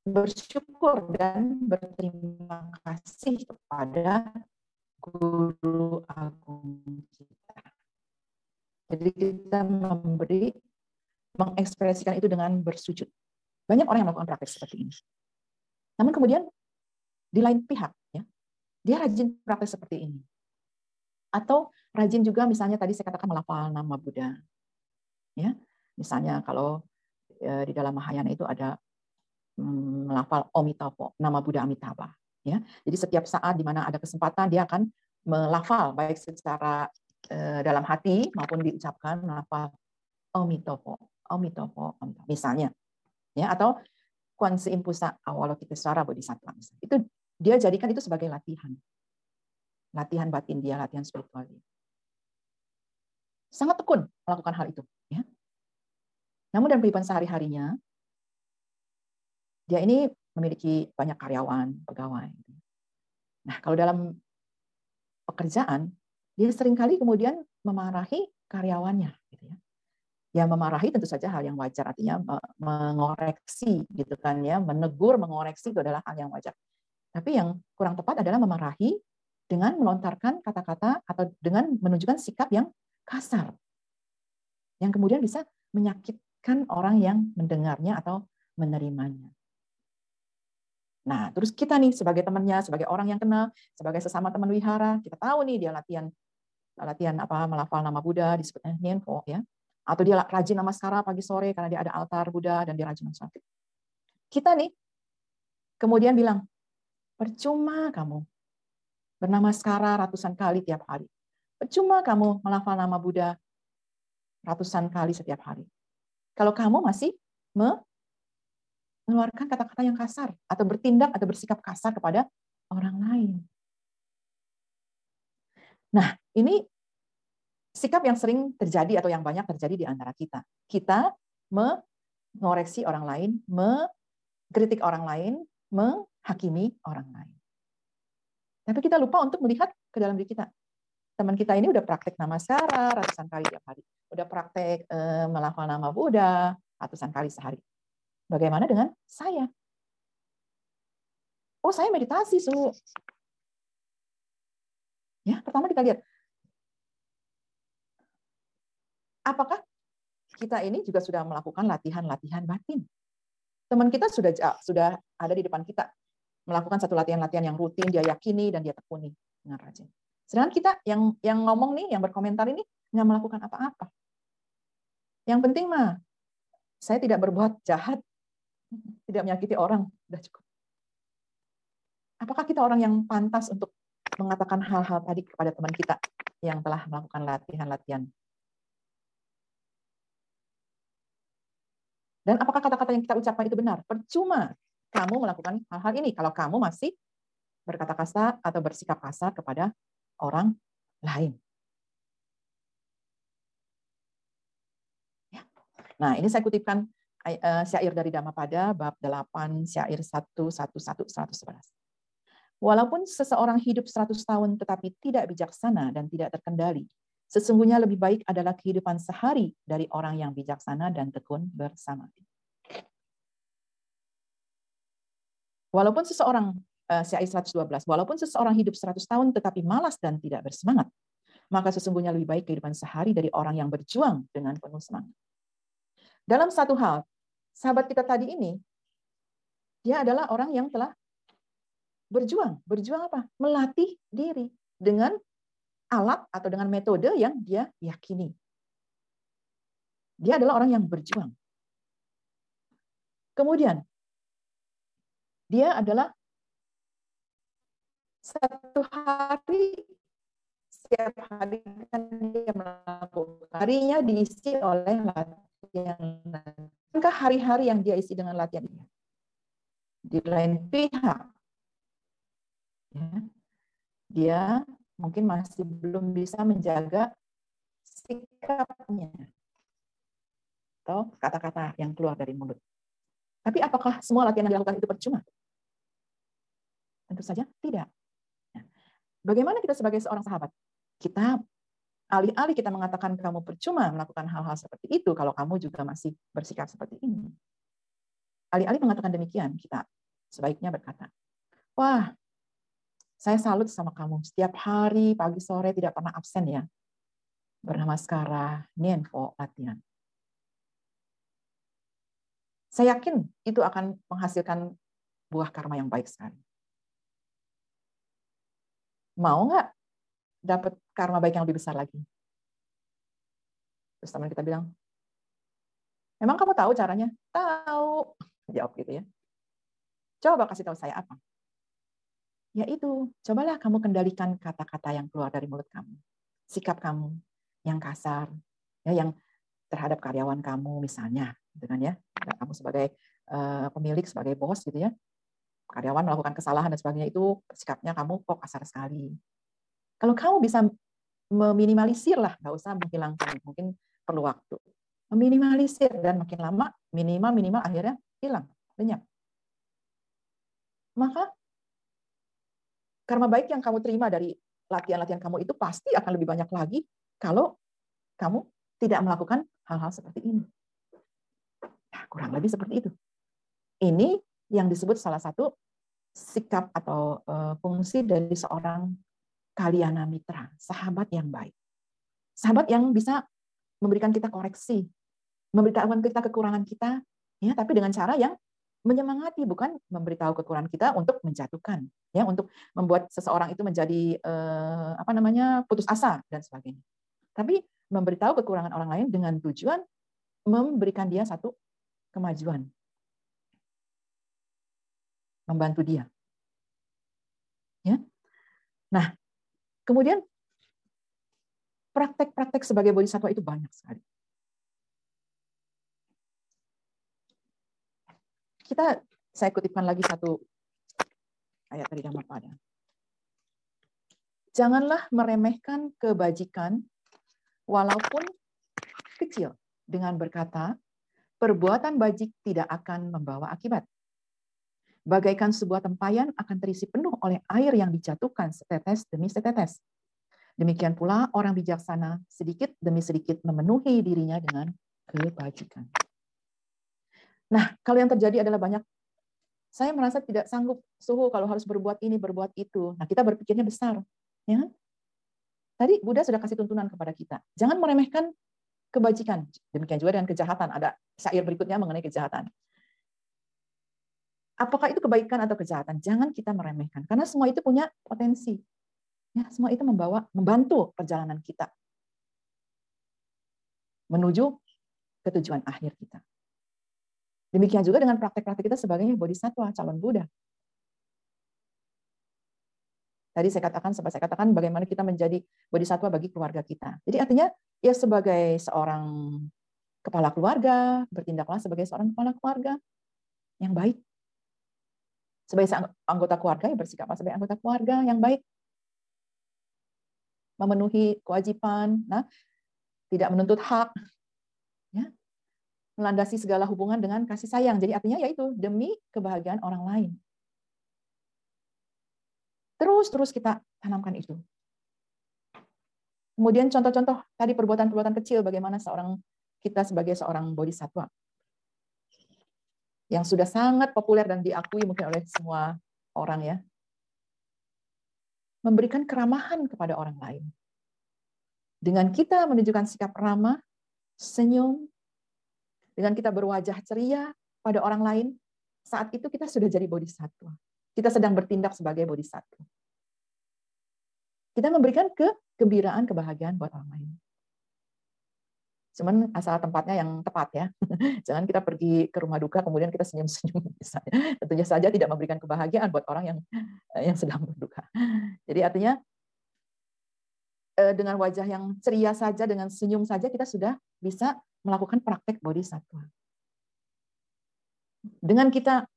bersyukur dan berterima kasih kepada guru agung kita. Jadi kita memberi, mengekspresikan itu dengan bersujud. Banyak orang yang melakukan praktek seperti ini. Namun kemudian di lain pihak, ya, dia rajin praktek seperti ini. Atau rajin juga misalnya tadi saya katakan melafal nama Buddha. Ya, misalnya kalau eh, di dalam Mahayana itu ada melafal Omitavo, nama Buddha Amitabha. Ya, jadi setiap saat di mana ada kesempatan dia akan melafal baik secara dalam hati maupun diucapkan melafal Omitavo, Omitavo, misalnya. Ya, atau Kuansi Impusa Awalokiteswara Bodhisattva. Itu dia jadikan itu sebagai latihan. Latihan batin dia, latihan spiritual dia. Sangat tekun melakukan hal itu. Ya. Namun dalam kehidupan sehari-harinya, dia ini memiliki banyak karyawan, pegawai. Nah, kalau dalam pekerjaan, dia sering kali kemudian memarahi karyawannya. Gitu ya. ya memarahi tentu saja hal yang wajar, artinya mengoreksi, gitu kan ya, menegur, mengoreksi itu adalah hal yang wajar. Tapi yang kurang tepat adalah memarahi dengan melontarkan kata-kata atau dengan menunjukkan sikap yang kasar, yang kemudian bisa menyakitkan orang yang mendengarnya atau menerimanya. Nah, terus kita nih sebagai temannya, sebagai orang yang kenal, sebagai sesama teman wihara, kita tahu nih dia latihan latihan apa melafal nama Buddha disebutnya Nienpo ya. Atau dia rajin namaskara pagi sore karena dia ada altar Buddha dan dia rajin namaskara. Kita nih kemudian bilang, percuma kamu bernama skara ratusan kali tiap hari. Percuma kamu melafal nama Buddha ratusan kali setiap hari. Kalau kamu masih mengeluarkan kata-kata yang kasar atau bertindak atau bersikap kasar kepada orang lain. Nah, ini sikap yang sering terjadi atau yang banyak terjadi di antara kita. Kita mengoreksi orang lain, mengkritik orang lain, menghakimi orang lain. Tapi kita lupa untuk melihat ke dalam diri kita. Teman kita ini udah praktek nama Sara ratusan kali tiap hari. Udah praktek eh, melafal nama Buddha ratusan kali sehari. Bagaimana dengan saya? Oh, saya meditasi, Su. Ya, pertama kita lihat apakah kita ini juga sudah melakukan latihan-latihan batin. Teman kita sudah sudah ada di depan kita melakukan satu latihan-latihan yang rutin, dia yakini dan dia tekuni dengan rajin. Sedangkan kita yang yang ngomong nih, yang berkomentar ini nggak melakukan apa-apa. Yang penting mah saya tidak berbuat jahat, tidak menyakiti orang, sudah cukup. Apakah kita orang yang pantas untuk mengatakan hal-hal tadi kepada teman kita yang telah melakukan latihan-latihan Dan apakah kata-kata yang kita ucapkan itu benar? Percuma kamu melakukan hal-hal ini kalau kamu masih berkata kasar atau bersikap kasar kepada orang lain. Ya. Nah, ini saya kutipkan uh, syair dari Dhammapada bab 8 syair 111 111. Walaupun seseorang hidup 100 tahun tetapi tidak bijaksana dan tidak terkendali, Sesungguhnya lebih baik adalah kehidupan sehari dari orang yang bijaksana dan tekun bersama. Walaupun seseorang uh, syair 112, walaupun seseorang hidup 100 tahun tetapi malas dan tidak bersemangat, maka sesungguhnya lebih baik kehidupan sehari dari orang yang berjuang dengan penuh semangat. Dalam satu hal, sahabat kita tadi ini, dia adalah orang yang telah berjuang. Berjuang apa? Melatih diri dengan alat atau dengan metode yang dia yakini. Dia adalah orang yang berjuang. Kemudian, dia adalah satu hari setiap hari kan dia melakukan harinya diisi oleh latihan. Maka hari-hari yang dia isi dengan latihan ini? Di lain pihak, ya, dia mungkin masih belum bisa menjaga sikapnya atau kata-kata yang keluar dari mulut. Tapi apakah semua latihan yang dilakukan itu percuma? Tentu saja tidak. Nah, bagaimana kita sebagai seorang sahabat? Kita alih-alih kita mengatakan kamu percuma melakukan hal-hal seperti itu kalau kamu juga masih bersikap seperti ini. Alih-alih mengatakan demikian, kita sebaiknya berkata, wah saya salut sama kamu. Setiap hari, pagi, sore, tidak pernah absen ya. Bernama Skara, Nienfo, latihan. Saya yakin itu akan menghasilkan buah karma yang baik sekali. Mau nggak dapat karma baik yang lebih besar lagi? Terus teman kita bilang, emang kamu tahu caranya? Tahu. Jawab gitu ya. Coba kasih tahu saya apa yaitu cobalah kamu kendalikan kata-kata yang keluar dari mulut kamu. Sikap kamu yang kasar, ya yang terhadap karyawan kamu misalnya, gitu kan ya. Kamu sebagai uh, pemilik, sebagai bos gitu ya. Karyawan melakukan kesalahan dan sebagainya itu sikapnya kamu kok kasar sekali. Kalau kamu bisa meminimalisir lah, nggak usah menghilangkan, mungkin perlu waktu. Meminimalisir dan makin lama minimal minimal akhirnya hilang, lenyap. Maka karma baik yang kamu terima dari latihan-latihan kamu itu pasti akan lebih banyak lagi kalau kamu tidak melakukan hal-hal seperti ini. Nah, kurang lebih seperti itu. Ini yang disebut salah satu sikap atau uh, fungsi dari seorang kaliana mitra, sahabat yang baik. Sahabat yang bisa memberikan kita koreksi, memberitahukan kita kekurangan kita, ya, tapi dengan cara yang menyemangati bukan memberitahu kekurangan kita untuk menjatuhkan ya untuk membuat seseorang itu menjadi eh, apa namanya putus asa dan sebagainya. Tapi memberitahu kekurangan orang lain dengan tujuan memberikan dia satu kemajuan. Membantu dia. Ya. Nah kemudian praktek-praktek sebagai bodhisattva itu banyak sekali Kita saya kutipkan lagi satu ayat dari Dhammapada. Janganlah meremehkan kebajikan walaupun kecil dengan berkata, perbuatan bajik tidak akan membawa akibat. Bagaikan sebuah tempayan akan terisi penuh oleh air yang dijatuhkan setetes demi setetes. Demikian pula orang bijaksana sedikit demi sedikit memenuhi dirinya dengan kebajikan. Nah, kalau yang terjadi adalah banyak, saya merasa tidak sanggup suhu kalau harus berbuat ini, berbuat itu. Nah, kita berpikirnya besar. Ya? tadi Buddha sudah kasih tuntunan kepada kita. Jangan meremehkan kebajikan. Demikian juga dengan kejahatan. Ada syair berikutnya mengenai kejahatan. Apakah itu kebaikan atau kejahatan? Jangan kita meremehkan karena semua itu punya potensi. Ya, semua itu membawa membantu perjalanan kita menuju ke tujuan akhir kita. Demikian juga dengan praktek-praktek kita sebagai bodhisattva, calon Buddha. Tadi saya katakan, sempat saya katakan bagaimana kita menjadi bodhisattva bagi keluarga kita. Jadi artinya ya sebagai seorang kepala keluarga, bertindaklah sebagai seorang kepala keluarga yang baik. Sebagai anggota keluarga, ya bersikaplah sebagai anggota keluarga yang baik. Memenuhi kewajiban, nah, tidak menuntut hak, melandasi segala hubungan dengan kasih sayang. Jadi artinya yaitu demi kebahagiaan orang lain. Terus-terus kita tanamkan itu. Kemudian contoh-contoh tadi perbuatan-perbuatan kecil bagaimana seorang kita sebagai seorang bodhisattva yang sudah sangat populer dan diakui mungkin oleh semua orang ya. Memberikan keramahan kepada orang lain. Dengan kita menunjukkan sikap ramah, senyum, dengan kita berwajah ceria pada orang lain, saat itu kita sudah jadi bodhisattva. Kita sedang bertindak sebagai bodhisattva. Kita memberikan kegembiraan, kebahagiaan buat orang lain. Cuman asal tempatnya yang tepat ya. (laughs) Jangan kita pergi ke rumah duka kemudian kita senyum-senyum (laughs) misalnya. Tentunya saja tidak memberikan kebahagiaan buat orang yang yang sedang berduka. Jadi artinya eh, dengan wajah yang ceria saja, dengan senyum saja kita sudah bisa melakukan praktek bodhisattva. Dengan kita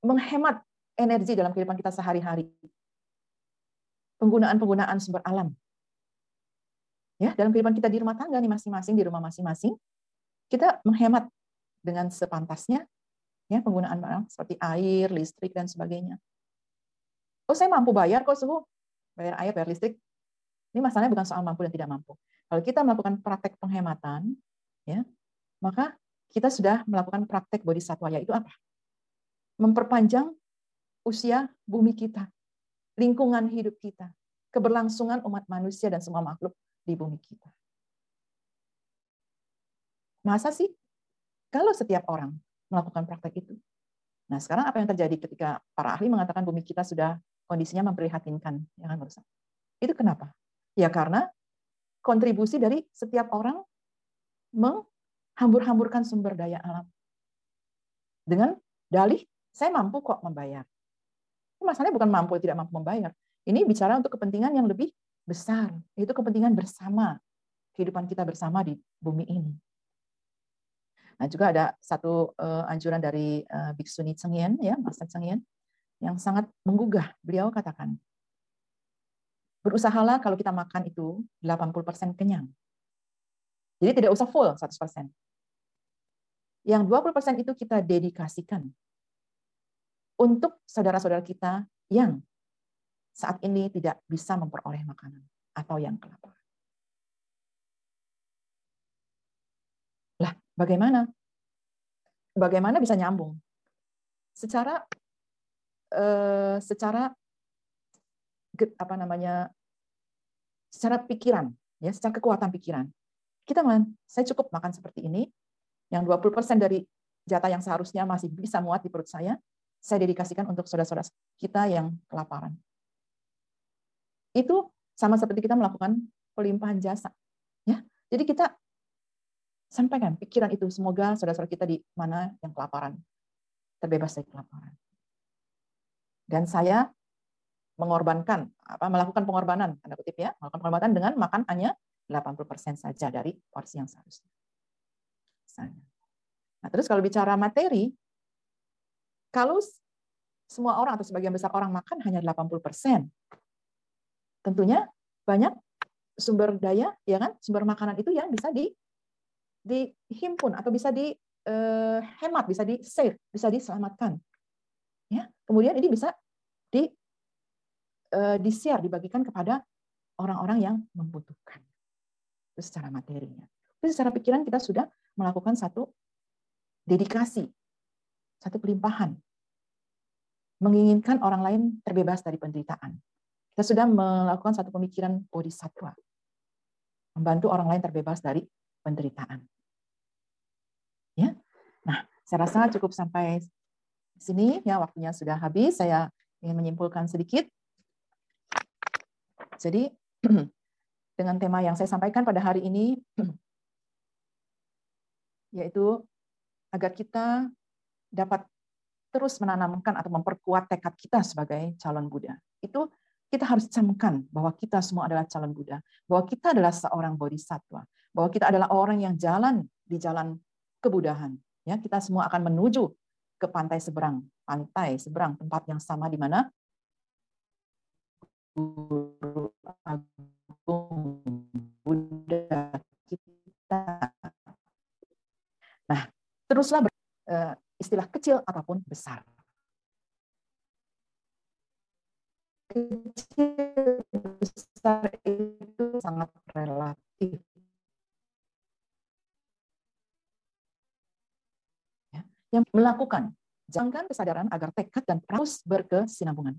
menghemat energi dalam kehidupan kita sehari-hari. Penggunaan-penggunaan sumber alam. Ya, dalam kehidupan kita di rumah tangga nih masing-masing di rumah masing-masing, kita menghemat dengan sepantasnya ya penggunaan barang seperti air, listrik dan sebagainya. Oh, saya mampu bayar kok suhu. Bayar air, bayar listrik. Ini masalahnya bukan soal mampu dan tidak mampu. Kalau kita melakukan praktek penghematan, ya, maka kita sudah melakukan praktek bodhisattva yaitu apa? memperpanjang usia bumi kita, lingkungan hidup kita, keberlangsungan umat manusia dan semua makhluk di bumi kita. Masa sih? Kalau setiap orang melakukan praktek itu. Nah, sekarang apa yang terjadi ketika para ahli mengatakan bumi kita sudah kondisinya memprihatinkan, ya kan Itu kenapa? Ya karena kontribusi dari setiap orang menghambur-hamburkan sumber daya alam dengan dalih saya mampu kok membayar. Masalahnya bukan mampu tidak mampu membayar. Ini bicara untuk kepentingan yang lebih besar, yaitu kepentingan bersama, kehidupan kita bersama di bumi ini. Nah, juga ada satu uh, anjuran dari uh, Biksuni Cengyen, ya, Master Cengyen, yang sangat menggugah. Beliau katakan, berusahalah kalau kita makan itu 80% kenyang. Jadi tidak usah full 100%. Yang 20% itu kita dedikasikan untuk saudara-saudara kita yang saat ini tidak bisa memperoleh makanan atau yang kelaparan. Lah, bagaimana? Bagaimana bisa nyambung? Secara eh, secara apa namanya? secara pikiran, ya, secara kekuatan pikiran. Kita man, saya cukup makan seperti ini, yang 20% dari jatah yang seharusnya masih bisa muat di perut saya, saya dedikasikan untuk saudara-saudara kita yang kelaparan. Itu sama seperti kita melakukan pelimpahan jasa. Ya, Jadi kita sampaikan pikiran itu. Semoga saudara-saudara kita di mana yang kelaparan, terbebas dari kelaparan. Dan saya mengorbankan, apa melakukan pengorbanan, tanda kutip ya, melakukan pengorbanan dengan makan hanya 80% saja dari porsi yang seharusnya. Nah, terus kalau bicara materi, kalau semua orang atau sebagian besar orang makan hanya 80%, tentunya banyak sumber daya, ya kan, sumber makanan itu yang bisa di dihimpun atau bisa dihemat, bisa di save, bisa diselamatkan. Ya, kemudian ini bisa di di share, dibagikan kepada orang-orang yang membutuhkan. Itu secara materinya. Itu secara pikiran kita sudah melakukan satu dedikasi satu pelimpahan. Menginginkan orang lain terbebas dari penderitaan. Kita sudah melakukan satu pemikiran bodhisattva. Membantu orang lain terbebas dari penderitaan. Ya. Nah, saya rasa cukup sampai sini ya waktunya sudah habis. Saya ingin menyimpulkan sedikit. Jadi (clears throat) dengan tema yang saya sampaikan pada hari ini (clears throat) yaitu agar kita dapat terus menanamkan atau memperkuat tekad kita sebagai calon Buddha. Itu kita harus camkan bahwa kita semua adalah calon Buddha, bahwa kita adalah seorang bodhisattva, bahwa kita adalah orang yang jalan di jalan kebudahan. Ya, kita semua akan menuju ke pantai seberang, pantai seberang tempat yang sama di mana Guru Agung Buddha kita. Nah, teruslah Eh, istilah kecil ataupun besar. Kecil besar itu sangat relatif. Ya, yang melakukan jangan kesadaran agar tekad dan terus berkesinambungan.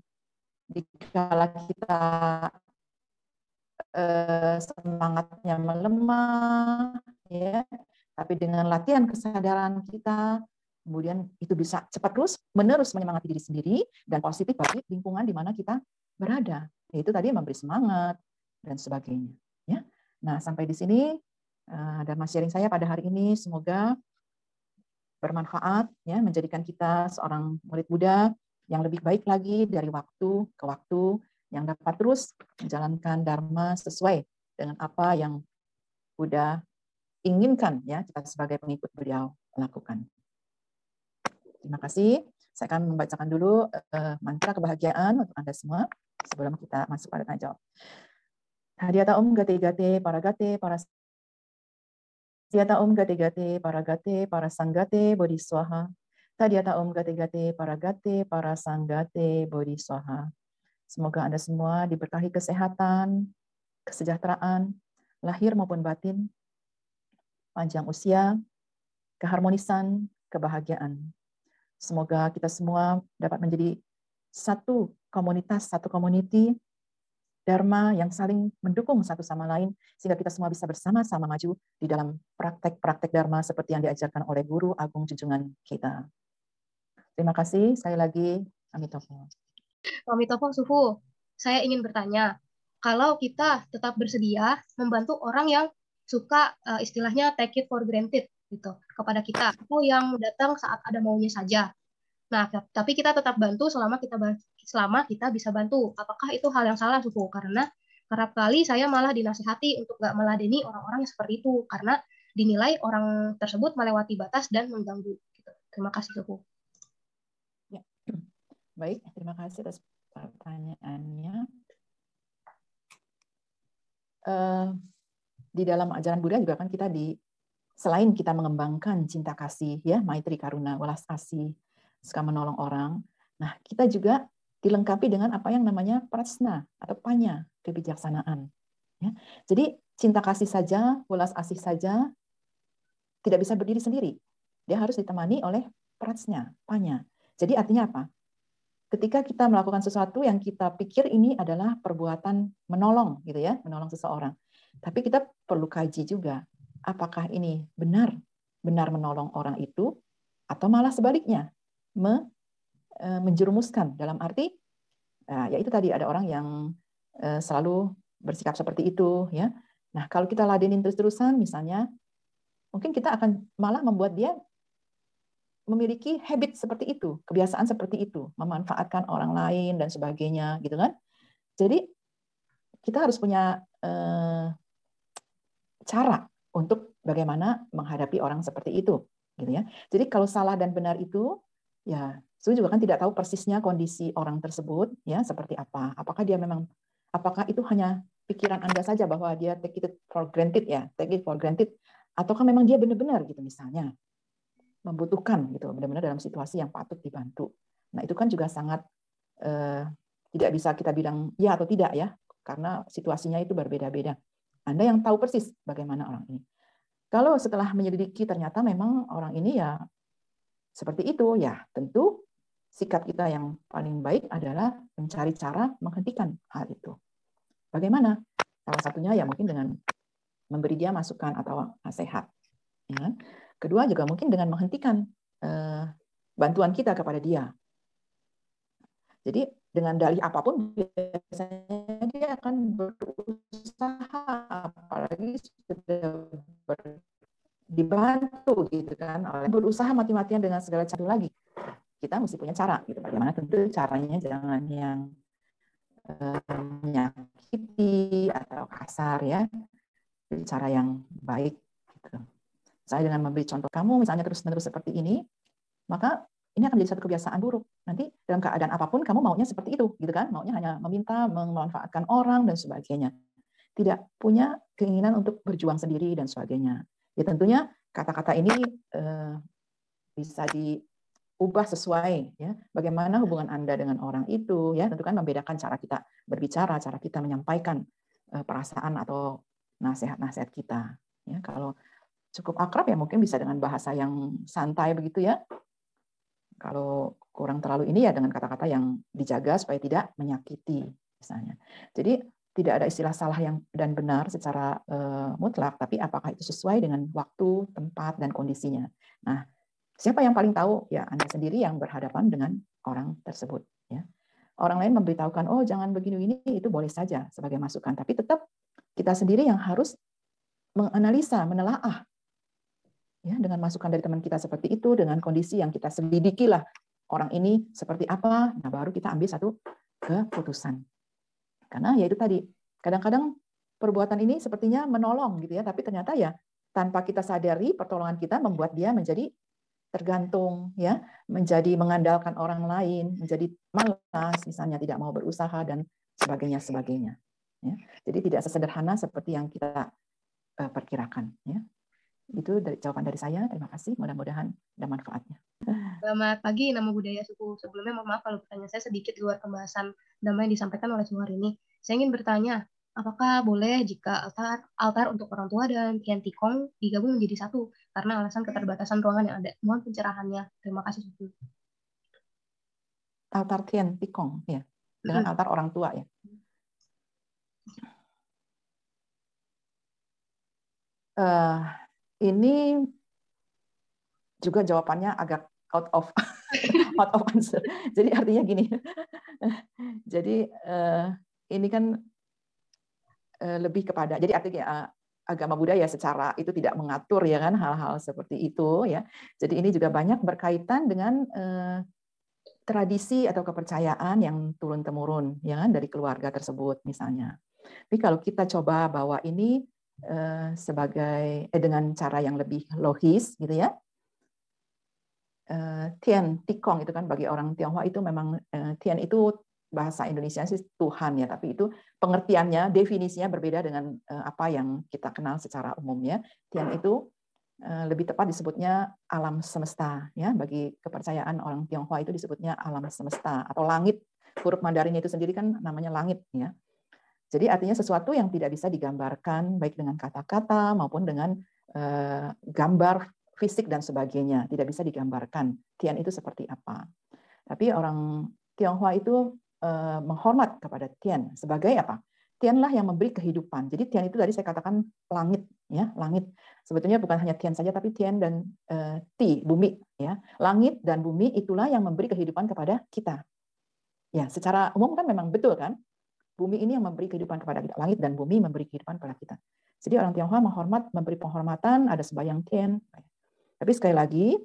Jika kita eh, semangatnya melemah, ya, tapi dengan latihan kesadaran kita, kemudian itu bisa cepat terus menerus menyemangati diri sendiri dan positif bagi lingkungan di mana kita berada yaitu tadi memberi semangat dan sebagainya ya. Nah sampai di sini uh, dharma sharing saya pada hari ini. Semoga bermanfaat ya menjadikan kita seorang murid Buddha yang lebih baik lagi dari waktu ke waktu yang dapat terus menjalankan dharma sesuai dengan apa yang Buddha inginkan ya kita sebagai pengikut beliau lakukan. Terima kasih. Saya akan membacakan dulu uh, mantra kebahagiaan untuk Anda semua sebelum kita masuk pada tanya jawab. Hadiata Om Gate Gate Para Gate Para Hadiata Om Gate Gate Para Gate Para Sanggate Bodhi Swaha. Tadiata Om Gate Gate Para Gate Para Sanggate Bodhi Swaha. Semoga Anda semua diberkahi kesehatan, kesejahteraan, lahir maupun batin, panjang usia, keharmonisan, kebahagiaan. Semoga kita semua dapat menjadi satu komunitas, satu community Dharma yang saling mendukung satu sama lain, sehingga kita semua bisa bersama-sama maju di dalam praktek-praktek Dharma seperti yang diajarkan oleh Guru Agung Junjungan kita. Terima kasih, saya lagi Amitofo. Amitofo Sufu, saya ingin bertanya, kalau kita tetap bersedia membantu orang yang suka uh, istilahnya take it for granted, gitu kepada kita atau yang datang saat ada maunya saja. Nah, tapi kita tetap bantu selama kita selama kita bisa bantu. Apakah itu hal yang salah, suku? Karena kerap kali saya malah dinasihati untuk nggak meladeni orang-orang yang seperti itu karena dinilai orang tersebut melewati batas dan mengganggu. Gitu. Terima kasih, suku. Baik, terima kasih atas pertanyaannya. Uh, di dalam ajaran Buddha juga kan kita di selain kita mengembangkan cinta kasih ya maitri karuna welas kasih suka menolong orang nah kita juga dilengkapi dengan apa yang namanya prasna atau panya kebijaksanaan ya. Jadi cinta kasih saja welas kasih saja tidak bisa berdiri sendiri. Dia harus ditemani oleh prasna panya. Jadi artinya apa ketika kita melakukan sesuatu yang kita pikir ini adalah perbuatan menolong gitu ya menolong seseorang. Tapi kita perlu kaji juga apakah ini benar benar menolong orang itu atau malah sebaliknya me, e, menjerumuskan. Dalam arti nah, ya itu tadi ada orang yang e, selalu bersikap seperti itu ya. Nah kalau kita ladenin terus-terusan misalnya mungkin kita akan malah membuat dia memiliki habit seperti itu kebiasaan seperti itu memanfaatkan orang lain dan sebagainya gitu kan jadi kita harus punya eh, cara untuk bagaimana menghadapi orang seperti itu gitu ya. Jadi kalau salah dan benar itu ya saya juga kan tidak tahu persisnya kondisi orang tersebut ya seperti apa. Apakah dia memang apakah itu hanya pikiran Anda saja bahwa dia take it for granted ya, take it for granted ataukah memang dia benar-benar gitu misalnya membutuhkan gitu benar-benar dalam situasi yang patut dibantu. Nah, itu kan juga sangat eh, tidak bisa kita bilang ya atau tidak ya karena situasinya itu berbeda-beda. Anda yang tahu persis bagaimana orang ini. Kalau setelah menyelidiki ternyata memang orang ini ya seperti itu, ya tentu sikap kita yang paling baik adalah mencari cara menghentikan hal itu. Bagaimana? Salah satunya ya mungkin dengan memberi dia masukan atau nasihat. Ya. Kedua juga mungkin dengan menghentikan eh, bantuan kita kepada dia. Jadi dengan dalih apa pun biasanya dia akan berusaha apalagi sudah ber, dibantu gitu kan oleh berusaha mati-matian dengan segala cara lagi kita mesti punya cara gitu bagaimana tentu caranya jangan yang eh, menyakiti atau kasar ya cara yang baik. Saya dengan memberi contoh kamu misalnya terus-menerus seperti ini maka ini akan menjadi satu kebiasaan buruk. Nanti dalam keadaan apa pun kamu maunya seperti itu, gitu kan? Maunya hanya meminta, memanfaatkan orang dan sebagainya. Tidak punya keinginan untuk berjuang sendiri dan sebagainya. Ya tentunya kata-kata ini eh, bisa diubah sesuai ya bagaimana hubungan Anda dengan orang itu ya tentu kan membedakan cara kita berbicara, cara kita menyampaikan eh, perasaan atau nasihat-nasihat kita. Ya kalau cukup akrab ya mungkin bisa dengan bahasa yang santai begitu ya kalau kurang terlalu ini ya dengan kata-kata yang dijaga supaya tidak menyakiti misalnya. Jadi tidak ada istilah salah yang dan benar secara uh, mutlak, tapi apakah itu sesuai dengan waktu, tempat, dan kondisinya. Nah, siapa yang paling tahu? Ya Anda sendiri yang berhadapan dengan orang tersebut. Ya. Orang lain memberitahukan, oh jangan begini ini itu boleh saja sebagai masukan, tapi tetap kita sendiri yang harus menganalisa, menelaah ya dengan masukan dari teman kita seperti itu dengan kondisi yang kita selidiki lah orang ini seperti apa nah baru kita ambil satu keputusan. Karena ya itu tadi kadang-kadang perbuatan ini sepertinya menolong gitu ya tapi ternyata ya tanpa kita sadari pertolongan kita membuat dia menjadi tergantung ya menjadi mengandalkan orang lain menjadi malas misalnya tidak mau berusaha dan sebagainya sebagainya ya. Jadi tidak sesederhana seperti yang kita uh, perkirakan ya itu dari jawaban dari saya. Terima kasih. Mudah-mudahan ada manfaatnya. Selamat pagi, nama budaya suku. Sebelumnya mohon maaf kalau pertanyaan saya sedikit luar pembahasan damai yang disampaikan oleh suku hari ini. Saya ingin bertanya, apakah boleh jika altar altar untuk orang tua dan kian tikong digabung menjadi satu karena alasan keterbatasan ruangan yang ada? Mohon pencerahannya. Terima kasih suku. Altar kian tikong, ya, dengan altar orang tua ya. Uh, ini juga jawabannya agak out of (laughs) out of answer. Jadi artinya gini. (laughs) jadi uh, ini kan uh, lebih kepada jadi artinya uh, agama budaya secara itu tidak mengatur ya kan hal-hal seperti itu ya. Jadi ini juga banyak berkaitan dengan tradisi atau kepercayaan yang turun temurun ya kan dari keluarga tersebut misalnya. Tapi kalau kita coba bahwa ini Eh, sebagai eh, dengan cara yang lebih logis gitu ya. Eh, tian tikong itu kan bagi orang Tionghoa itu memang eh, tian itu bahasa Indonesia sih Tuhan ya, tapi itu pengertiannya definisinya berbeda dengan apa yang kita kenal secara umum ya. Tian itu lebih tepat disebutnya alam semesta ya bagi kepercayaan orang Tionghoa itu disebutnya alam semesta atau langit huruf Mandarin itu sendiri kan namanya langit ya jadi artinya sesuatu yang tidak bisa digambarkan baik dengan kata-kata maupun dengan uh, gambar fisik dan sebagainya, tidak bisa digambarkan. Tian itu seperti apa? Tapi orang Tionghoa itu uh, menghormat kepada Tian sebagai apa? Tianlah yang memberi kehidupan. Jadi Tian itu tadi saya katakan langit, ya langit. Sebetulnya bukan hanya Tian saja, tapi Tian dan uh, Ti, bumi, ya. Langit dan bumi itulah yang memberi kehidupan kepada kita. Ya, secara umum kan memang betul kan? Bumi ini yang memberi kehidupan kepada kita. Langit dan bumi memberi kehidupan kepada kita. Jadi orang Tionghoa menghormat, memberi penghormatan, ada sebayang tian. Tapi sekali lagi,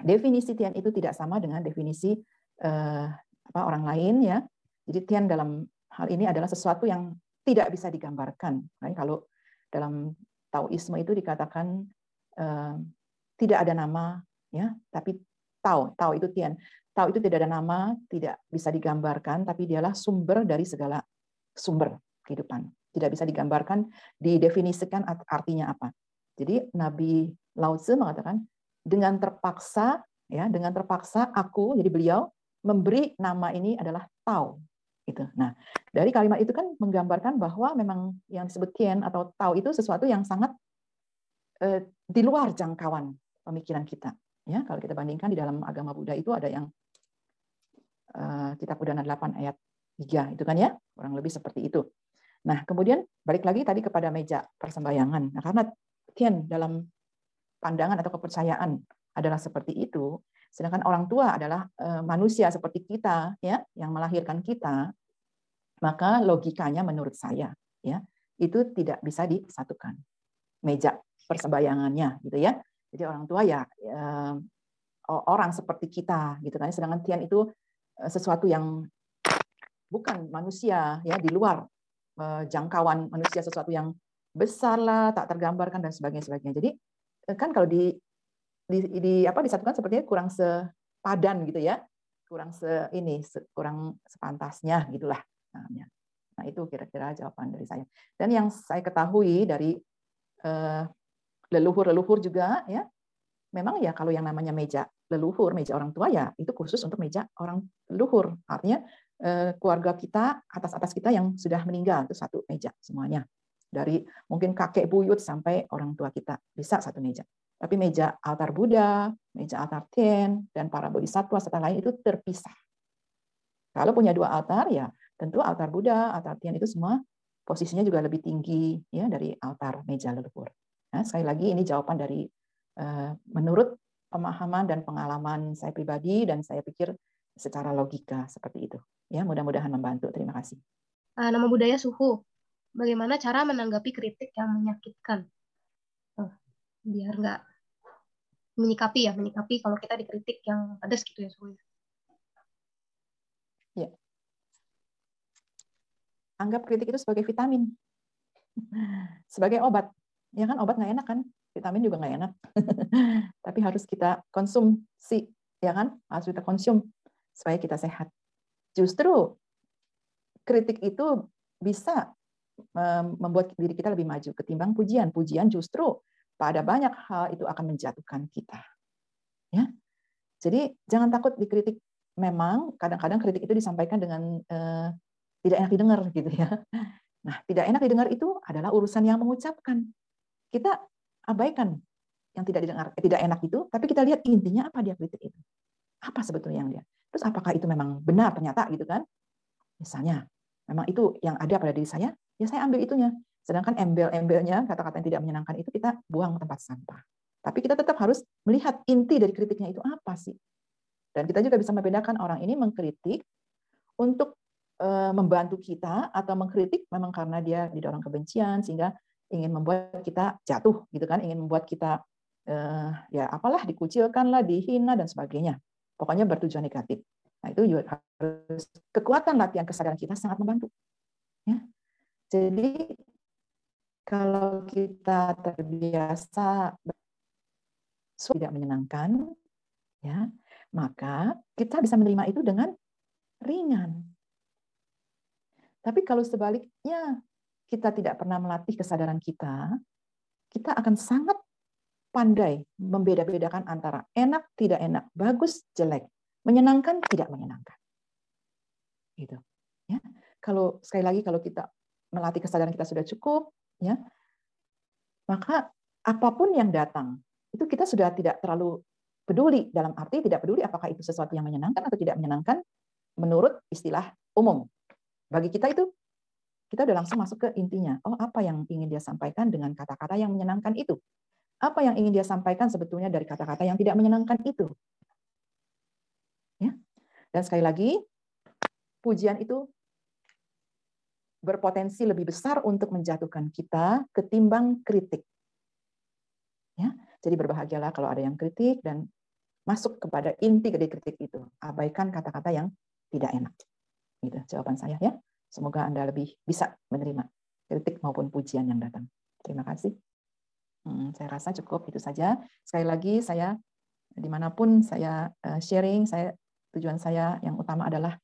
definisi tian itu tidak sama dengan definisi eh, apa orang lain ya. Jadi tian dalam hal ini adalah sesuatu yang tidak bisa digambarkan. Nah, kalau dalam Taoisme itu dikatakan eh, tidak ada nama, ya, tapi Tao, Tao itu tian. Tao itu tidak ada nama, tidak bisa digambarkan, tapi dialah sumber dari segala sumber kehidupan. Tidak bisa digambarkan, didefinisikan artinya apa. Jadi Nabi Lao Tzu mengatakan dengan terpaksa ya, dengan terpaksa aku jadi beliau memberi nama ini adalah Tao gitu. Nah, dari kalimat itu kan menggambarkan bahwa memang yang disebut Tian atau Tao itu sesuatu yang sangat eh, di luar jangkauan pemikiran kita. Ya, kalau kita bandingkan di dalam agama Buddha itu ada yang uh, kitab Udana 8 ayat 3 itu kan ya, kurang lebih seperti itu. Nah, kemudian balik lagi tadi kepada meja persembahyangan. Nah, karena Tian dalam pandangan atau kepercayaan adalah seperti itu, sedangkan orang tua adalah uh, manusia seperti kita ya, yang melahirkan kita, maka logikanya menurut saya ya, itu tidak bisa disatukan. Meja persembahyangannya gitu ya. Jadi orang tua ya uh, orang seperti kita gitu kan. Sedangkan Tian itu eh, sesuatu yang bukan manusia ya di luar uh, jangkauan manusia sesuatu yang besar lah, tak tergambarkan dan sebagainya sebagainya. Jadi eh, kan kalau di di, di apa disatukan sepertinya kurang sepadan gitu ya. Kurang se ini kurang sepantasnya gitulah namanya. Nah, itu kira-kira jawaban dari saya. Dan yang saya ketahui dari leluhur-leluhur juga ya memang ya kalau yang namanya meja leluhur, meja orang tua ya itu khusus untuk meja orang leluhur. Artinya eh, keluarga kita, atas-atas kita yang sudah meninggal itu satu meja semuanya. Dari mungkin kakek buyut sampai orang tua kita bisa satu meja. Tapi meja altar Buddha, meja altar Tien, dan para bodhisatwa serta lain itu terpisah. Kalau punya dua altar ya tentu altar Buddha, altar Tien itu semua posisinya juga lebih tinggi ya dari altar meja leluhur. Nah, sekali lagi ini jawaban dari Eh, menurut pemahaman dan pengalaman saya pribadi dan saya pikir secara logika seperti itu. Ya, mudah-mudahan membantu. Terima kasih. Uh, nama budaya suhu. Bagaimana cara menanggapi kritik yang menyakitkan? Oh, biar nggak menyikapi ya, menyikapi kalau kita dikritik yang pedas gitu ya suhu. Ya. Anggap kritik itu sebagai vitamin, (laughs) sebagai obat. Ya kan obat nggak enak kan? vitamin juga nggak enak. (laughs) Tapi harus kita konsumsi, ya kan? Harus kita konsum supaya kita sehat. Justru kritik itu bisa membuat diri kita lebih maju ketimbang pujian. Pujian justru pada banyak hal itu akan menjatuhkan kita. Ya. Jadi jangan takut dikritik. Memang kadang-kadang kritik itu disampaikan dengan eh, tidak enak didengar gitu ya. Nah, tidak enak didengar itu adalah urusan yang mengucapkan. Kita abaikan yang tidak didengar, eh, tidak enak itu, tapi kita lihat intinya apa dia kritik itu. Apa sebetulnya yang dia. Terus apakah itu memang benar ternyata gitu kan? Misalnya, memang itu yang ada pada diri saya, ya saya ambil itunya. Sedangkan embel-embelnya, kata-kata yang tidak menyenangkan itu kita buang tempat sampah. Tapi kita tetap harus melihat inti dari kritiknya itu apa sih. Dan kita juga bisa membedakan orang ini mengkritik untuk eh, membantu kita atau mengkritik memang karena dia didorong kebencian sehingga ingin membuat kita jatuh gitu kan, ingin membuat kita eh, ya apalah dikucilkan lah, dihina dan sebagainya. Pokoknya bertujuan negatif. Nah, itu juga harus kekuatan latihan kesadaran kita sangat membantu. Ya. Jadi kalau kita terbiasa tidak menyenangkan, ya, maka kita bisa menerima itu dengan ringan. Tapi kalau sebaliknya kita tidak pernah melatih kesadaran kita, kita akan sangat pandai membeda-bedakan antara enak, tidak enak, bagus, jelek, menyenangkan, tidak menyenangkan. Gitu. Ya. Kalau sekali lagi kalau kita melatih kesadaran kita sudah cukup, ya, maka apa pun yang datang itu kita sudah tidak terlalu peduli dalam arti tidak peduli apakah itu sesuatu yang menyenangkan atau tidak menyenangkan menurut istilah umum. Bagi kita itu kita udah langsung masuk ke intinya. Oh, apa yang ingin dia sampaikan dengan kata-kata yang menyenangkan itu? Apa yang ingin dia sampaikan sebetulnya dari kata-kata yang tidak menyenangkan itu? Ya. Dan sekali lagi, pujian itu berpotensi lebih besar untuk menjatuhkan kita ketimbang kritik. Ya, jadi berbahagialah kalau ada yang kritik dan masuk kepada inti dari kritik itu. Abaikan kata-kata yang tidak enak. Gitu jawaban saya ya. Semoga Anda lebih bisa menerima kritik maupun pujian yang datang. Terima kasih. Hmm, saya rasa cukup itu saja. Sekali lagi saya di mana pun saya eh, sharing, saya tujuan saya yang utama adalah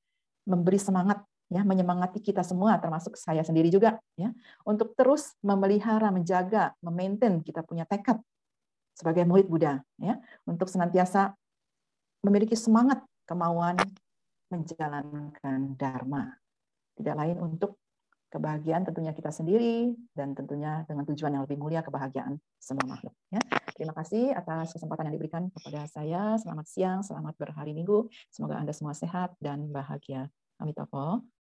memberi semangat ya menyemangati kita semua termasuk saya sendiri juga ya untuk terus memelihara menjaga memaintain kita punya tekad sebagai murid Buddha ya untuk senantiasa memiliki semangat kemauan menjalankan dharma tidak lain untuk kebahagiaan tentunya kita sendiri dan tentunya dengan tujuan yang lebih mulia kebahagiaan semua makhluk. Ya. Terima kasih atas kesempatan yang diberikan kepada saya. Selamat siang, selamat berhari Minggu. Semoga Anda semua sehat dan bahagia. Amitofo.